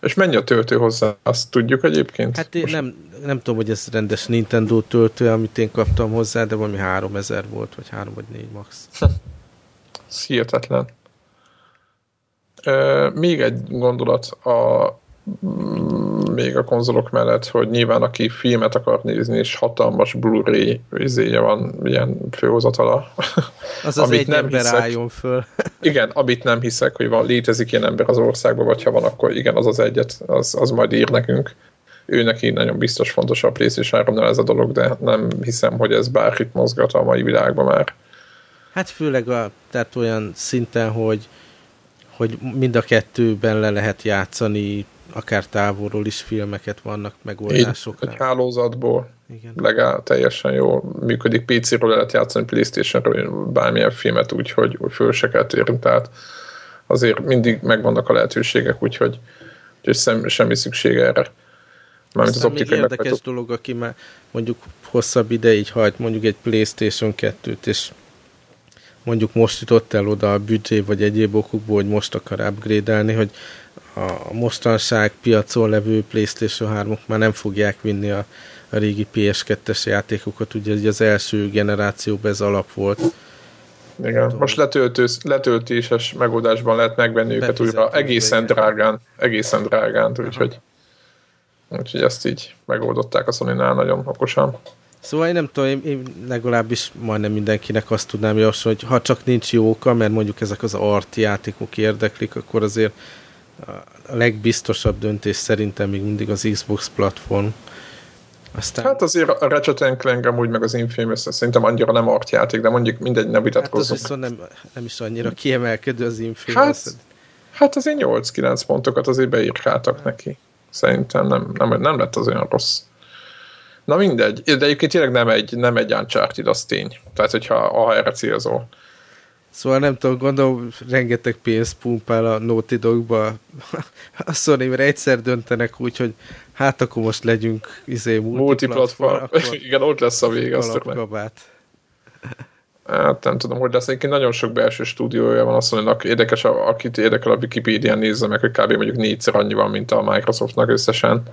És mennyi a töltő hozzá? Azt tudjuk egyébként? Hát én nem, nem tudom, hogy ez rendes Nintendo töltő, amit én kaptam hozzá, de valami 3000 volt, vagy 3 vagy 4 max. [LAUGHS] ez hihetetlen. még egy gondolat a még a konzolok mellett, hogy nyilván aki filmet akar nézni, és hatalmas Blu-ray vizéje van, ilyen főhozatala. Az az amit egy nem ember hiszek, álljon föl. [LAUGHS] igen, amit nem hiszek, hogy van, létezik ilyen ember az országban, vagy ha van, akkor igen, az az egyet, az, az majd ír nekünk. Ő neki nagyon biztos fontos a PlayStation 3 ez a dolog, de nem hiszem, hogy ez bárkit mozgat a mai világban már. Hát főleg a, tehát olyan szinten, hogy hogy mind a kettőben le lehet játszani akár távolról is filmeket vannak, megoldások. Egy, hálózatból Igen. legál teljesen jól működik. PC-ről lehet játszani, Playstation-ről bármilyen filmet úgy, hogy, hogy föl se kell térni, tehát azért mindig megvannak a lehetőségek, úgyhogy, úgyhogy szem, semmi szükség erre. Mármint az optikai érdekes meghatott... dolog, aki már mondjuk hosszabb ideig hajt mondjuk egy Playstation 2-t, és mondjuk most jutott el oda a büdzsé, vagy egyéb okokból, hogy most akar upgrade hogy a mostanság piacon levő PlayStation 3-ok már nem fogják vinni a, a régi PS2-es játékokat, ugye az első generációban ez alap volt. Igen, most letöltős, letöltéses megoldásban lehet megvenni őket újra egészen drágán, egészen drágán, úgyhogy, úgyhogy ezt így megoldották a sony nagyon okosan. Szóval én nem tudom, én, én legalábbis majdnem mindenkinek azt tudnám javasolni, hogy ha csak nincs jó oka, mert mondjuk ezek az art játékok érdeklik, akkor azért a legbiztosabb döntés szerintem még mindig az Xbox platform. Aztán... Hát azért a Ratchet Clank amúgy meg az Infamous szerintem annyira nem játék, de mondjuk mindegy, ne vitatkozzunk. Hát az viszont nem, nem is annyira kiemelkedő az Infamous. Hát, hát azért 8-9 pontokat azért beírkáltak neki. Szerintem nem, nem, nem lett az olyan rossz. Na mindegy, de egyébként tényleg nem egy, nem egy Uncharted, az tény. Tehát, hogyha ha erre célzol. Szóval nem tudom, gondolom, rengeteg pénzt pumpál a Naughty Dogba. [LAUGHS] A sony mert egyszer döntenek úgy, hogy hát akkor most legyünk izé, multiplatform. [LAUGHS] Igen, ott lesz a vég. Azt Hát nem tudom, hogy lesz. Egyébként nagyon sok belső stúdiója van, azt mondja, érdekes, akit érdekel a Wikipedia nézze meg, hogy kb. mondjuk négyszer annyi van, mint a Microsoftnak összesen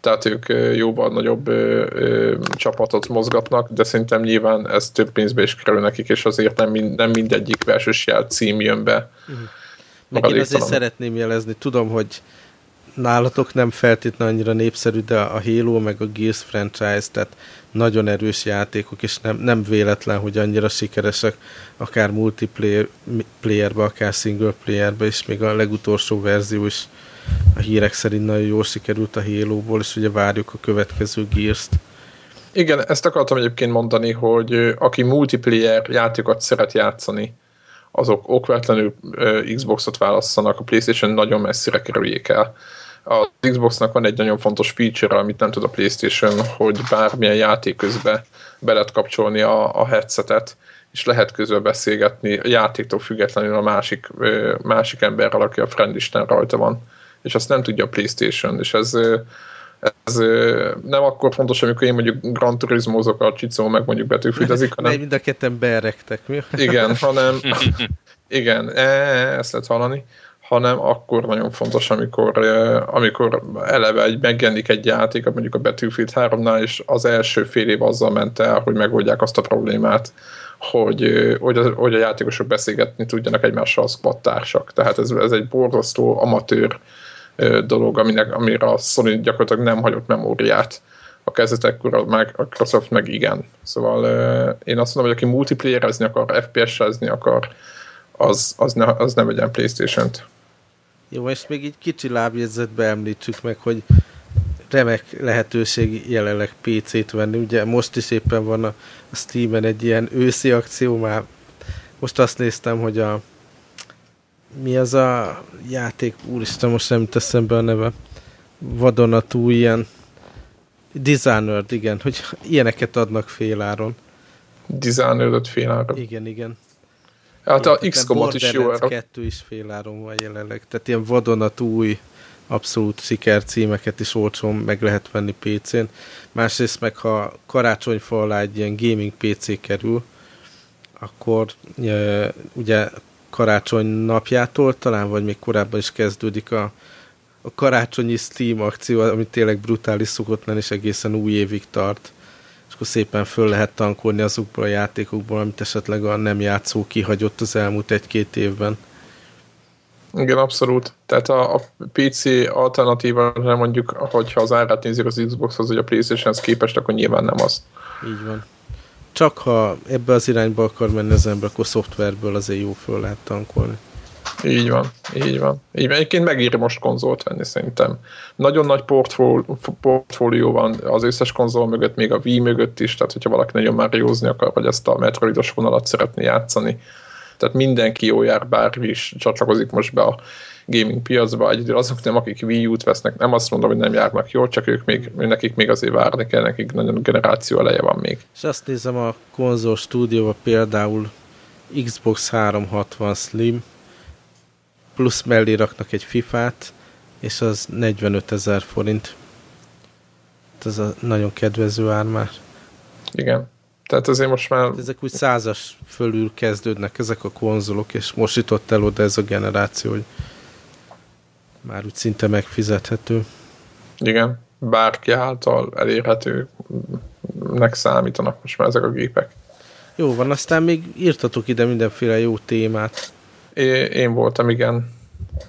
tehát ők jóval nagyobb ö, ö, csapatot mozgatnak, de szerintem nyilván ez több pénzbe is kerül nekik, és azért nem, mind, nem mindegyik belsős jel cím jön be. Uh-huh. Meg én azért szeretném jelezni, tudom, hogy nálatok nem feltétlenül annyira népszerű, de a Halo meg a Gears franchise, tehát nagyon erős játékok, és nem, nem véletlen, hogy annyira sikeresek, akár multiplayer-be, akár single player-be, és még a legutolsó verzió is a hírek szerint nagyon jól sikerült a Halo-ból, és ugye várjuk a következő Gears-t. Igen, ezt akartam egyébként mondani, hogy aki multiplayer játékokat szeret játszani, azok okvetlenül Xbox-ot válasszanak, a PlayStation nagyon messzire kerüljék el. A Xboxnak van egy nagyon fontos feature, amit nem tud a PlayStation, hogy bármilyen játék közben be lehet kapcsolni a, a headsetet, és lehet közben beszélgetni játéktól függetlenül a másik, másik emberrel, aki a friendlisten rajta van és azt nem tudja a Playstation, és ez, ez nem akkor fontos, amikor én mondjuk Gran Turismo-zok a Csicó, meg mondjuk betűfűtezik, hanem... mind a ketten berektek, mi? Igen, hanem... [LAUGHS] igen, e, ezt lehet hallani hanem akkor nagyon fontos, amikor, amikor eleve egy, megjelenik egy játék, mondjuk a Battlefield 3-nál, és az első fél év azzal ment el, hogy megoldják azt a problémát, hogy, hogy, a, hogy a játékosok beszélgetni tudjanak egymással a squad társak. Tehát ez, ez egy borzasztó amatőr dolog, aminek, amire a Sony gyakorlatilag nem hagyott memóriát a kezdetekkor, a Microsoft meg igen. Szóval én azt mondom, hogy aki multiplayerezni akar, FPS-ezni akar, az, az, ne, az ne vegyen Playstation-t. Jó, és még így kicsi lábjegyzetbe említsük meg, hogy remek lehetőség jelenleg PC-t venni. Ugye most is éppen van a Steam-en egy ilyen őszi akció, már most azt néztem, hogy a mi az a játék, úristen, most nem teszem be a neve, vadonatú ilyen Dishonored, igen, hogy ilyeneket adnak féláron. Dishonored féláron. Igen, igen. Hát a XCOM-ot is jó. A kettő is féláron van jelenleg, tehát ilyen vadonatú új abszolút címeket is olcsón meg lehet venni PC-n. Másrészt meg, ha karácsonyfa alá egy ilyen gaming PC kerül, akkor e, ugye karácsony napjától talán, vagy még korábban is kezdődik a, a karácsonyi Steam akció, ami tényleg brutális szokott lenni, és egészen új évig tart. És akkor szépen föl lehet tankolni azokból a játékokból, amit esetleg a nem játszó kihagyott az elmúlt egy-két évben. Igen, abszolút. Tehát a, a PC alternatíva, nem mondjuk, hogyha az árát nézik az Xbox-hoz, hogy a PlayStation-hez képest, akkor nyilván nem az. Így van csak ha ebbe az irányba akar menni az ember, akkor szoftverből azért jó föl lehet tankolni. Így van, így van. Így van. Egyébként megír most konzolt venni szerintem. Nagyon nagy portfólió van az összes konzol mögött, még a Wii mögött is, tehát hogyha valaki nagyon már józni akar, vagy ezt a Metroidos vonalat szeretné játszani. Tehát mindenki jó jár, bármi is csatlakozik most be a gaming piacba, egyedül azok nem, akik Wii U-t vesznek, nem azt mondom, hogy nem járnak jól, csak ők még, nekik még azért várni kell, nekik nagyon generáció eleje van még. És azt nézem a konzol stúdióban például Xbox 360 Slim, plusz mellé raknak egy FIFA-t, és az 45 ezer forint. Ez a nagyon kedvező ár már. Igen. Tehát azért most már... Ezek úgy százas fölül kezdődnek ezek a konzolok, és most jutott el oda ez a generáció, hogy már úgy szinte megfizethető. Igen, bárki által elérhetőnek számítanak most már ezek a gépek. Jó van, aztán még írtatok ide mindenféle jó témát. É, én voltam, igen.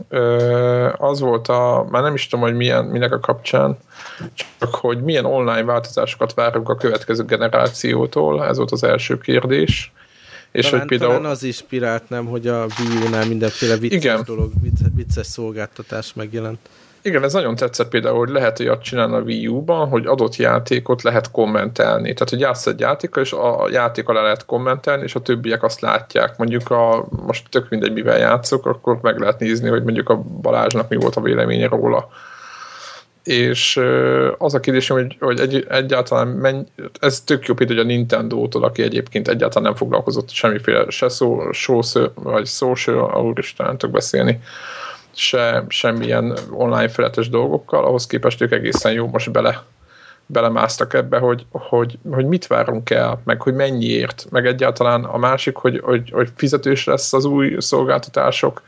Ö, az volt a, már nem is tudom, hogy milyen, minek a kapcsán, csak hogy milyen online változásokat várunk a következő generációtól, ez volt az első kérdés. És talán, hogy például... talán az inspirált nem, hogy a Wii U-nál mindenféle vicces Igen. dolog, vicces szolgáltatás megjelent. Igen, ez nagyon tetszett például, hogy lehet olyat csinálni a Wii U-ban, hogy adott játékot lehet kommentelni. Tehát, hogy játsz egy játékkal, és a játék alá lehet kommentelni, és a többiek azt látják. Mondjuk a, most tök mindegy, mivel játszok, akkor meg lehet nézni, hogy mondjuk a Balázsnak mi volt a véleménye róla. És az a kérdésem, hogy, hogy egy, egyáltalán menny, ez tök jó hogy a Nintendo-tól, aki egyébként egyáltalán nem foglalkozott semmiféle se szó, szó, vagy social, úristen, nem tudok beszélni, se semmilyen online feletes dolgokkal, ahhoz képest ők egészen jó most bele belemásztak ebbe, hogy, hogy, hogy mit várunk el, meg hogy mennyiért, meg egyáltalán a másik, hogy, hogy, hogy fizetős lesz az új szolgáltatások,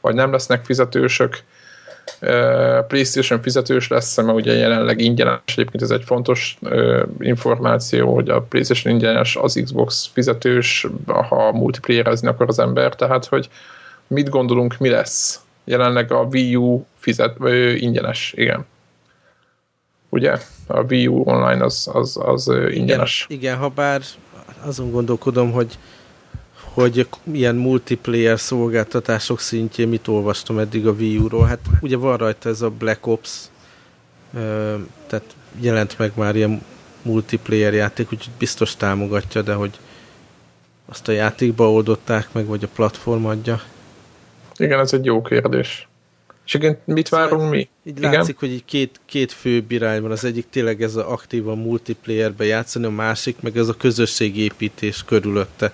vagy nem lesznek fizetősök, PlayStation fizetős lesz, mert ugye jelenleg ingyenes, egyébként ez egy fontos információ, hogy a PlayStation ingyenes, az Xbox fizetős, ha multiplayerezni akar az ember, tehát hogy mit gondolunk, mi lesz jelenleg a Wii U fizet, vagy ingyenes, igen. Ugye? A Wii U online az, az, az ingyenes. Igen, igen, ha bár azon gondolkodom, hogy hogy ilyen multiplayer szolgáltatások szintjén mit olvastam eddig a Wii U-ról. Hát ugye van rajta ez a Black Ops, tehát jelent meg már ilyen multiplayer játék, úgyhogy biztos támogatja, de hogy azt a játékba oldották meg, vagy a platform adja. Igen, ez egy jó kérdés. És igen, mit szóval várunk mi? Így igen? látszik, hogy így két, két fő irány van. Az egyik tényleg ez a aktívan multiplayerbe játszani, a másik meg ez a közösségépítés körülötte.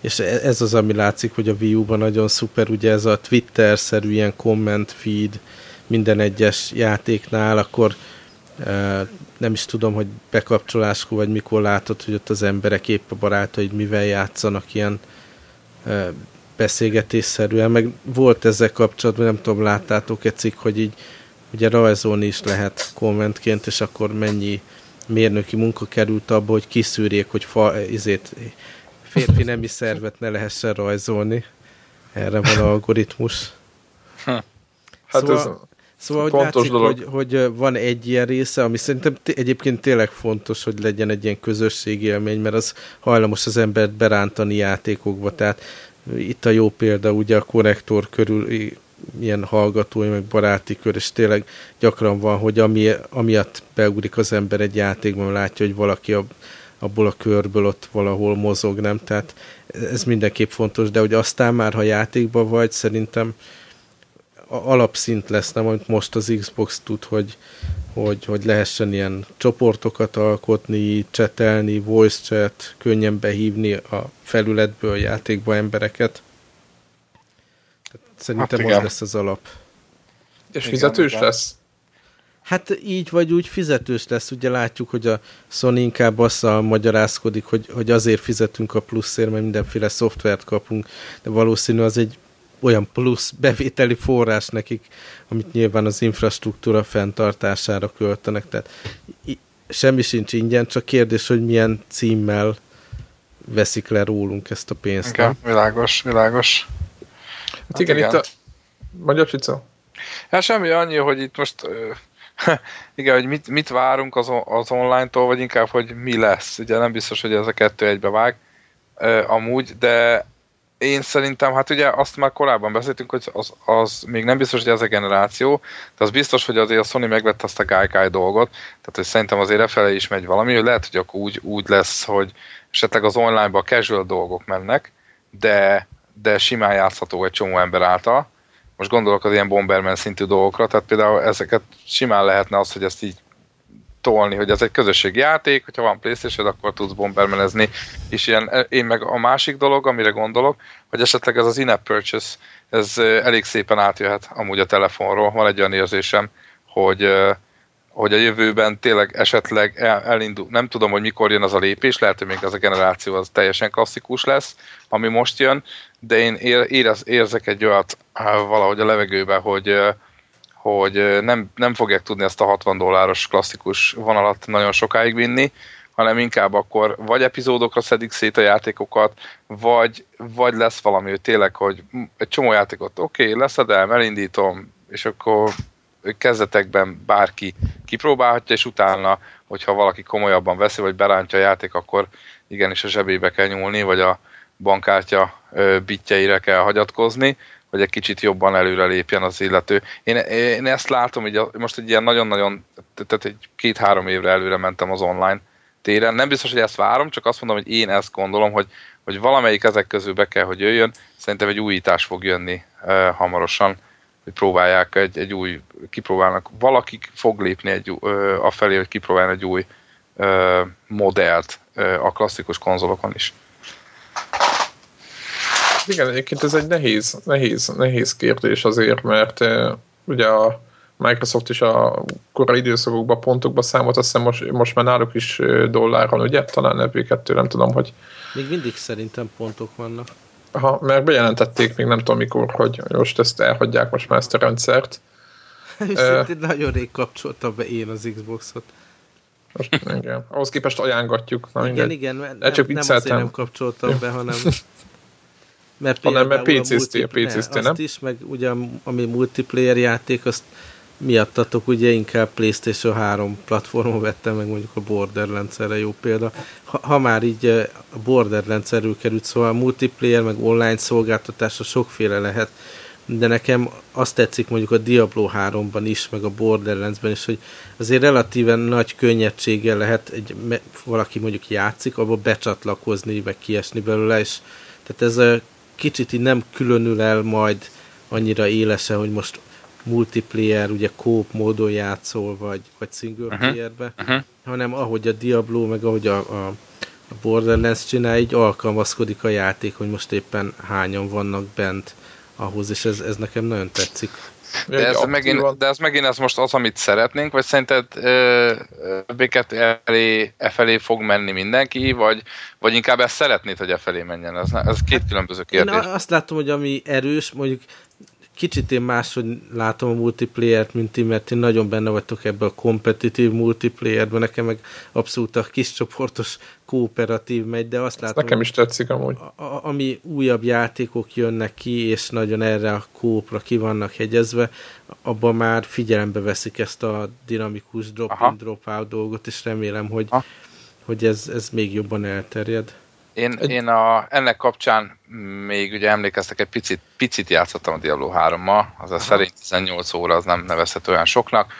És e- ez az, ami látszik, hogy a Wii U-ban nagyon szuper, ugye ez a Twitter-szerű ilyen comment feed minden egyes játéknál, akkor e, nem is tudom, hogy bekapcsoláskor, vagy mikor látod, hogy ott az emberek épp a barátaid mivel játszanak ilyen e, beszélgetésszerűen, meg volt ezzel kapcsolatban, nem tudom, láttátok egy cikk, hogy így ugye rajzolni is lehet kommentként, és akkor mennyi mérnöki munka került abba, hogy kiszűrjék, hogy fa, izét, férfi nemi szervet ne lehessen rajzolni. Erre van algoritmus. Hát szóval, ez szóval hogy látszik, hogy, hogy van egy ilyen része, ami szerintem egyébként tényleg fontos, hogy legyen egy ilyen közösségi élmény, mert az hajlamos az embert berántani játékokba, tehát itt a jó példa ugye a konnektor körül ilyen hallgatói, meg baráti kör, és tényleg gyakran van, hogy ami, amiatt beugrik az ember egy játékban, látja, hogy valaki a, abból a körből ott valahol mozog, nem? Tehát ez mindenképp fontos, de hogy aztán már, ha játékban vagy, szerintem alapszint lesz, nem, amit most az Xbox tud, hogy, hogy, hogy lehessen ilyen csoportokat alkotni, csetelni, voice chat, könnyen behívni a felületből játékba embereket. Tehát szerintem hát az lesz az alap. És fizetős igen, lesz? Hát így vagy úgy fizetős lesz. Ugye látjuk, hogy a Sony inkább azzal magyarázkodik, hogy, hogy azért fizetünk a pluszért, mert mindenféle szoftvert kapunk, de valószínű az egy olyan plusz bevételi forrás nekik, amit nyilván az infrastruktúra fenntartására költenek. Tehát semmi sincs ingyen, csak kérdés, hogy milyen címmel veszik le rólunk ezt a pénzt. Igen, világos, világos. Hát, hát igen, igen, itt a... Magyar Csica? Hát semmi annyi, hogy itt most [LAUGHS] igen, hogy mit, mit várunk az, az online-tól, vagy inkább, hogy mi lesz. Ugye nem biztos, hogy ez a kettő egybe vág amúgy, de én szerintem, hát ugye azt már korábban beszéltünk, hogy az, az még nem biztos, hogy ez a generáció, de az biztos, hogy azért a Sony megvette azt a Gaikai dolgot, tehát hogy szerintem azért efele is megy valami, hogy lehet, hogy akkor úgy, úgy lesz, hogy esetleg az online-ba casual dolgok mennek, de, de simán játszható egy csomó ember által. Most gondolok az ilyen Bomberman szintű dolgokra, tehát például ezeket simán lehetne az, hogy ezt így tolni, hogy ez egy közösségi játék, hogyha van playstation akkor tudsz bombermenezni, és ilyen, én meg a másik dolog, amire gondolok, hogy esetleg ez az in-app purchase, ez elég szépen átjöhet amúgy a telefonról, van egy olyan érzésem, hogy, hogy a jövőben tényleg esetleg el, elindul, nem tudom, hogy mikor jön az a lépés, lehet, hogy még az a generáció az teljesen klasszikus lesz, ami most jön, de én érez, érzek egy olyat valahogy a levegőben, hogy, hogy nem, nem fogják tudni ezt a 60 dolláros klasszikus vonalat nagyon sokáig vinni, hanem inkább akkor vagy epizódokra szedik szét a játékokat, vagy, vagy lesz valami, hogy tényleg, hogy egy csomó játékot oké, okay, leszedem, elindítom, és akkor kezdetekben bárki kipróbálhatja, és utána, hogyha valaki komolyabban veszi, vagy berántja a játék, akkor igenis a zsebébe kell nyúlni, vagy a bankkártya bitjeire kell hagyatkozni, hogy egy kicsit jobban előre lépjen az illető. Én, én ezt látom, hogy most egy ilyen nagyon-nagyon, tehát egy két-három évre előre mentem az online téren. Nem biztos, hogy ezt várom, csak azt mondom, hogy én ezt gondolom, hogy, hogy valamelyik ezek közül be kell, hogy jöjjön. Szerintem egy újítás fog jönni uh, hamarosan, hogy próbálják egy, egy új, kipróbálnak, valaki fog lépni egy, uh, afelé, hogy kipróbálni egy új uh, modellt uh, a klasszikus konzolokon is. Igen, egyébként ez egy nehéz, nehéz, nehéz kérdés azért, mert uh, ugye a Microsoft is a korai időszakokban pontokba számolt, azt hiszem most, most már náluk is dolláron, ugye? Talán FB2, nem tudom, hogy... Még mindig szerintem pontok vannak. Ha, mert bejelentették még nem tudom mikor, hogy most ezt elhagyják most már ezt a rendszert. [LAUGHS] Szintén uh, nagyon rég kapcsoltam be én az Xboxot. Most, igen. Ahhoz képest ajánlatjuk. Na, igen, mindegy. igen, nem, csak nem azért nem kapcsoltam be, hanem mert [LAUGHS] hanem mert PC-t, PC-t, nem? Azt is, meg ugye ami multiplayer játék, azt miattatok ugye inkább PlayStation 3 platformon vettem meg mondjuk a Borderlands jó példa. Ha, ha már így eh, a Borderlands került, szóval a multiplayer meg online szolgáltatása sokféle lehet, de nekem azt tetszik mondjuk a Diablo 3-ban is, meg a Borderlands-ben is, hogy azért relatíven nagy könnyedséggel lehet egy, valaki mondjuk játszik, abba becsatlakozni, meg kiesni belőle, és tehát ez a kicsit így nem különül el majd annyira élesen, hogy most multiplayer, ugye kóp módon játszol, vagy, vagy single uh-huh. playerbe, uh-huh. hanem ahogy a Diablo, meg ahogy a, a, a Borderlands csinál, így alkalmazkodik a játék, hogy most éppen hányan vannak bent ahhoz, és ez, ez nekem nagyon tetszik. De ez, megint, de ez megint ez most az, amit szeretnénk, vagy szerinted béket elé, e felé fog menni mindenki, vagy, vagy inkább ezt szeretnéd, hogy e felé menjen? Ez, ez két különböző kérdés. Én azt látom, hogy ami erős, mondjuk kicsit én máshogy látom a multiplayer-t, mint ti, mert ti nagyon benne vagytok ebbe a kompetitív multiplayerben, nekem meg abszolút a kis csoportos kooperatív megy, de azt látom... Nekem is tetszik amúgy. A, a, ami újabb játékok jönnek ki, és nagyon erre a kópra ki vannak hegyezve, abban már figyelembe veszik ezt a dinamikus drop-in, drop-out dolgot, és remélem, hogy, hogy ez, ez még jobban elterjed. Én, én a, ennek kapcsán még ugye emlékeztek, egy picit, picit játszottam a Diablo 3-mal, az a szerint 18 óra az nem nevezhető olyan soknak,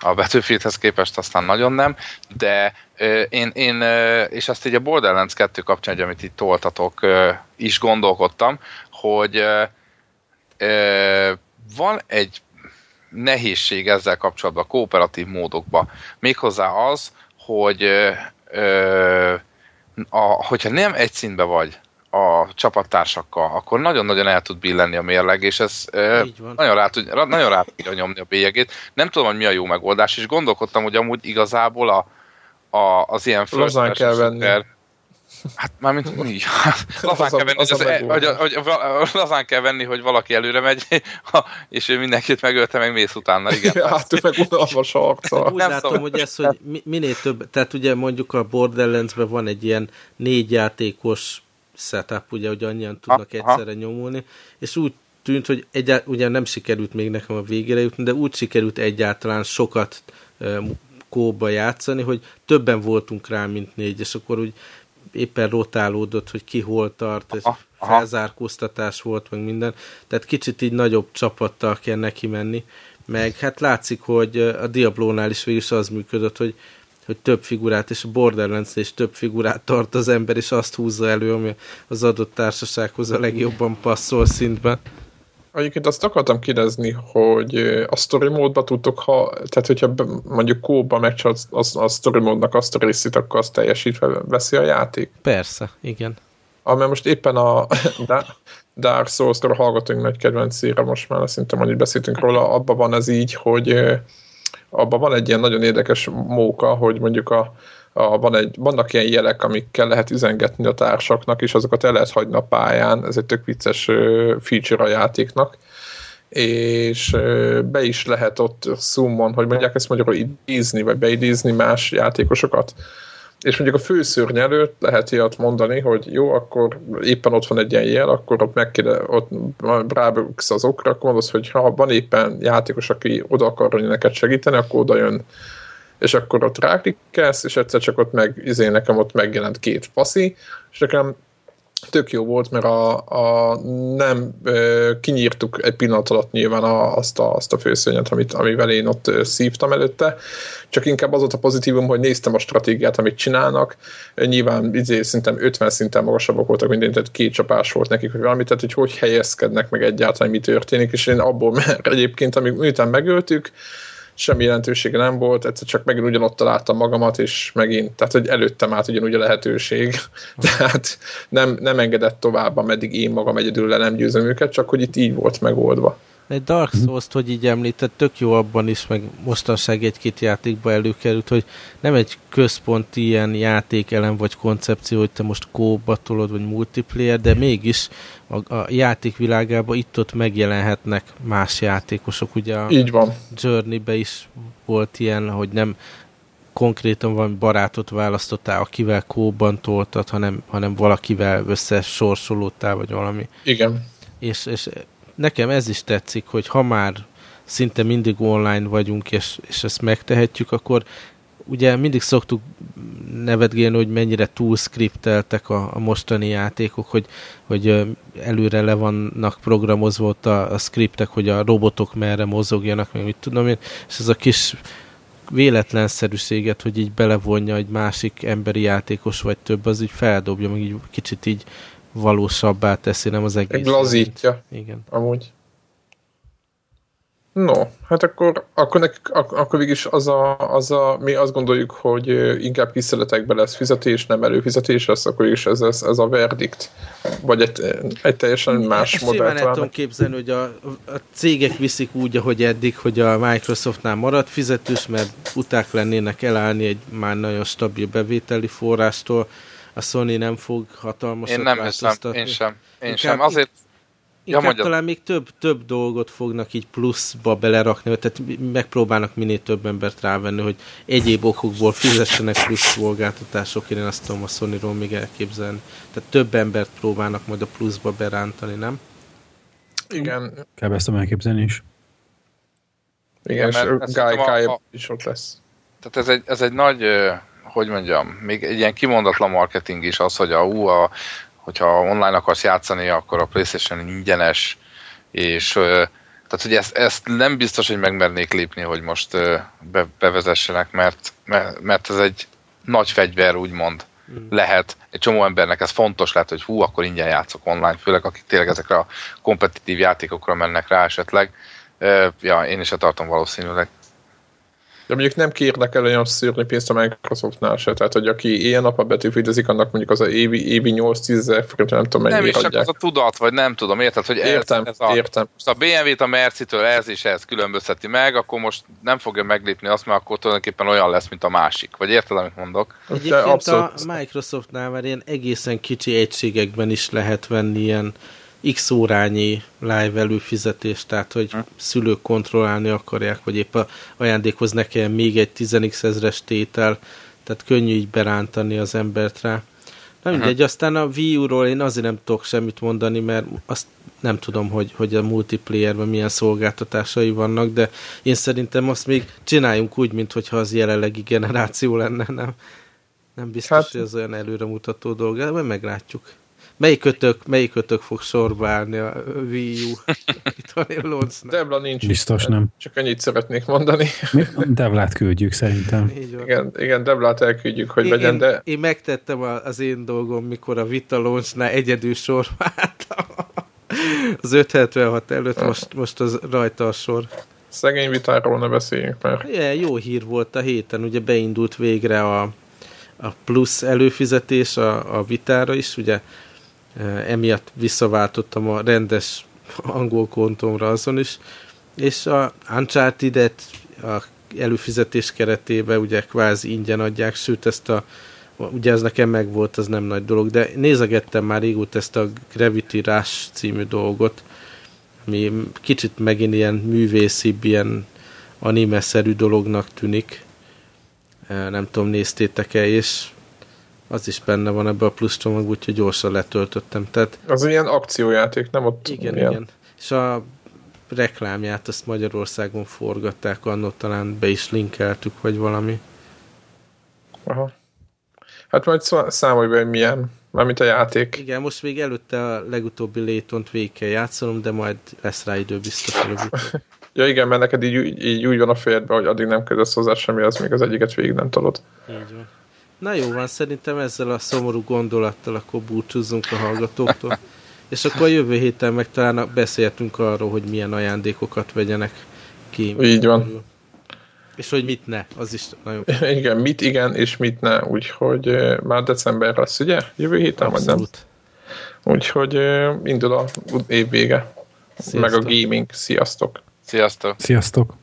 a Battlefieldhez képest aztán nagyon nem, de ö, én, én ö, és ezt így a Borderlands 2 kapcsán, hogy amit itt toltatok, ö, is gondolkodtam, hogy ö, ö, van egy nehézség ezzel kapcsolatban, kooperatív módokban. Méghozzá az, hogy ö, ö, a, hogyha nem egy színbe vagy a csapattársakkal, akkor nagyon-nagyon el tud billenni a mérleg, és ez nagyon rá, tud, nagyon rá tudja nyomni a bélyegét. Nem tudom, hogy mi a jó megoldás, és gondolkodtam, hogy amúgy igazából a, a, az ilyen Lazán kell venni. Hát mármint [LAUGHS] mi? lazán, kell venni, az az, e- hogy, hogy, hogy, lazán kell venni, hogy valaki előre megy, [LAUGHS] és ő mindenkit megölte, meg mész utána, igen. Ja, [LAUGHS] hát ő meg unalmas arccal. Úgy látom, hogy ez, hogy minél több, tehát ugye mondjuk a Borderlands-ben van egy ilyen négy játékos setup, ugye, hogy annyian tudnak Aha. egyszerre nyomulni, és úgy tűnt, hogy egyált, ugye nem sikerült még nekem a végére jutni, de úgy sikerült egyáltalán sokat kóba játszani, hogy többen voltunk rá, mint négy, és akkor úgy éppen rotálódott, hogy ki hol tart, és felzárkóztatás volt, meg minden. Tehát kicsit így nagyobb csapattal kell neki menni. Meg hát látszik, hogy a Diablónál is végül is az működött, hogy, hogy több figurát, és a Borderlands is több figurát tart az ember, és azt húzza elő, ami az adott társasághoz a legjobban passzol szintben. Egyébként azt akartam kérdezni, hogy a story módba tudtok, ha, tehát hogyha mondjuk kóba megcsalsz a, a story módnak azt a részét, akkor azt teljesítve veszi a játék? Persze, igen. Ami most éppen a [LAUGHS] Dark Souls-ra hallgatunk nagy kedvencére, most már szerintem annyit beszéltünk róla, abban van ez így, hogy abban van egy ilyen nagyon érdekes móka, hogy mondjuk a, a, van egy, vannak ilyen jelek, amikkel lehet üzengetni a társaknak, és azokat el lehet hagyni a pályán, ez egy tök vicces feature a játéknak, és be is lehet ott summon, hogy mondják ezt magyarul idézni, vagy beidézni más játékosokat. És mondjuk a főszörny előtt lehet ilyet mondani, hogy jó, akkor éppen ott van egy ilyen jel, akkor ott meg kéne, ott ráböksz az okra, akkor mondasz, hogy ha van éppen játékos, aki oda akar neked segíteni, akkor oda jön és akkor ott ráklikkelsz, és egyszer csak ott meg, izé nekem ott megjelent két paszi, és nekem tök jó volt, mert a, a nem ö, kinyírtuk egy pillanat alatt nyilván a, azt, a, azt a főszönyet, amit, amivel én ott szívtam előtte, csak inkább az volt a pozitívum, hogy néztem a stratégiát, amit csinálnak, nyilván izé, szerintem 50 szinten magasabbak voltak minden, tehát két csapás volt nekik, hogy valami, tehát hogy hogy helyezkednek meg egyáltalán, mi történik, és én abból, [LAUGHS] mert egyébként, amíg miután megöltük, semmi jelentősége nem volt, egyszer csak megint ugyanott találtam magamat, és megint, tehát hogy előttem át ugyanúgy a lehetőség, [LAUGHS] tehát nem, nem engedett tovább, ameddig én magam egyedül le nem győzöm őket, csak hogy itt így volt megoldva. Egy Dark Souls-t, hogy így említett, tök jó abban is, meg mostanság egy-két játékba előkerült, hogy nem egy központi ilyen játékelem vagy koncepció, hogy te most kóba tolod, vagy multiplayer, de mégis a, a játék világában itt-ott megjelenhetnek más játékosok. Ugye a így van. Journey-be is volt ilyen, hogy nem konkrétan valami barátot választottál, akivel kóban toltad, hanem, hanem valakivel összesorsolódtál, vagy valami. Igen. És, és nekem ez is tetszik, hogy ha már szinte mindig online vagyunk, és, és ezt megtehetjük, akkor ugye mindig szoktuk nevetgélni, hogy mennyire túl skripteltek a, a mostani játékok, hogy, hogy előre le vannak programozva ott a, a skriptek, hogy a robotok merre mozogjanak, meg mit tudom én, és ez a kis véletlenszerűséget, hogy így belevonja egy másik emberi játékos vagy több, az így feldobja, meg így kicsit így valósabbá teszi, nem az egész. Lazítja. Igen. Amúgy. No, hát akkor, akkor, nekik, akkor, akkor végig az a, az a, mi azt gondoljuk, hogy inkább kiszeletekben lesz fizetés, nem előfizetés lesz, akkor is ez, ez, ez a verdikt. Vagy egy, egy teljesen más modellt. Simán tudom képzelni, hogy a, a cégek viszik úgy, ahogy eddig, hogy a Microsoftnál marad fizetős, mert uták lennének elállni egy már nagyon stabil bevételi forrástól, a Sony nem fog hatalmasat Én nem hiszem, én sem. Én inkább, sem. Azért... Inkább ja, talán még több, több dolgot fognak így pluszba belerakni, tehát megpróbálnak minél több embert rávenni, hogy egyéb okokból fizessenek plusz szolgáltatások, én azt tudom a Sony-ról még elképzelni. Tehát több embert próbálnak majd a pluszba berántani, nem? Igen. Kell ezt elképzelni is. Igen, Igen és Guy, Guy a, is ott lesz. Tehát ez egy, ez egy nagy hogy mondjam, még egy ilyen kimondatlan marketing is az, hogy a, ú, a, hogyha online akarsz játszani, akkor a Playstation ingyenes, és tehát, hogy ezt, ezt nem biztos, hogy megmernék lépni, hogy most be, bevezessenek, mert, mert ez egy nagy fegyver, úgymond mm. lehet. Egy csomó embernek ez fontos lehet, hogy hú, akkor ingyen játszok online, főleg akik tényleg ezekre a kompetitív játékokra mennek rá esetleg. Ja, én is tartom valószínűleg. De mondjuk nem kérnek el olyan szűrni pénzt a Microsoftnál se, tehát hogy aki ilyen nap a betűfidezik, annak mondjuk az a évi, évi 8-10 ezer forint, nem tudom mennyire Nem is csak az a tudat, vagy nem tudom, érted, hogy ez, értem, ez a, értem. most a BMW-t a Merci-től ez és ez különbözteti meg, akkor most nem fogja meglépni azt, mert akkor tulajdonképpen olyan lesz, mint a másik. Vagy érted, amit mondok? Egyébként abszolút. a Microsoftnál már ilyen egészen kicsi egységekben is lehet venni ilyen x órányi live előfizetés, tehát hogy hm. szülők kontrollálni akarják, vagy épp a ajándékhoz ne kell még egy 10x ezres tétel, tehát könnyű így berántani az embert rá. Na mindegy, uh-huh. aztán a Wii U-ról én azért nem tudok semmit mondani, mert azt nem tudom, hogy, hogy a multiplayerben milyen szolgáltatásai vannak, de én szerintem azt még csináljunk úgy, mintha az jelenlegi generáció lenne, nem? Nem biztos, hát, hogy ez olyan előremutató dolog, de meglátjuk. Melyik ötök, melyik ötök fog sorba állni a Wii U [LAUGHS] Debla nincs. Biztos nem. Csak ennyit szeretnék mondani. Mi? Deblát küldjük szerintem. Igen, igen, Deblát elküldjük, hogy legyen, én, de... Én megtettem az én dolgom, mikor a Vita Launchnál egyedül sorba álltam. [LAUGHS] Az 576 előtt, most, most az rajta a sor. Szegény vitáról ne beszéljünk már. Igen, jó hír volt a héten, ugye beindult végre a, a plusz előfizetés a, a vitára is, ugye emiatt visszaváltottam a rendes angol kontomra azon is, és a Uncharted-et a előfizetés keretében ugye kvázi ingyen adják, sőt ezt a ugye ez nekem meg volt, az nem nagy dolog, de nézegettem már régóta ezt a Gravity Rush című dolgot, ami kicsit megint ilyen művészibb, ilyen anime-szerű dolognak tűnik. Nem tudom, néztétek-e, és az is benne van ebbe a plusz csomag, úgyhogy gyorsan letöltöttem. Tehát, az ilyen akciójáték, nem ott Igen, ilyen. igen. És a reklámját azt Magyarországon forgatták, annól talán be is linkeltük, vagy valami. Aha. Hát majd számolj be, hogy milyen, mármint a játék. Igen, most még előtte a legutóbbi létont végig kell játszanom, de majd lesz rá idő biztos előbb. [LAUGHS] ja igen, mert neked így, így úgy van a fejedben, hogy addig nem kezdesz hozzá semmi, az még az egyiket végig nem tolod. Így van. Na jó van, szerintem ezzel a szomorú gondolattal akkor búcsúzzunk a hallgatóktól. [LAUGHS] És akkor a jövő héten meg talán beszéltünk arról, hogy milyen ajándékokat vegyenek ki. Így van. Körül. És hogy mit ne, az is nagyon... [LAUGHS] Igen, mit igen, és mit ne, úgyhogy már december lesz, ugye? Jövő héten, vagy nem? Úgyhogy indul a év vége. Sziasztok. Meg a gaming. Sziasztok! Sziasztok! Sziasztok!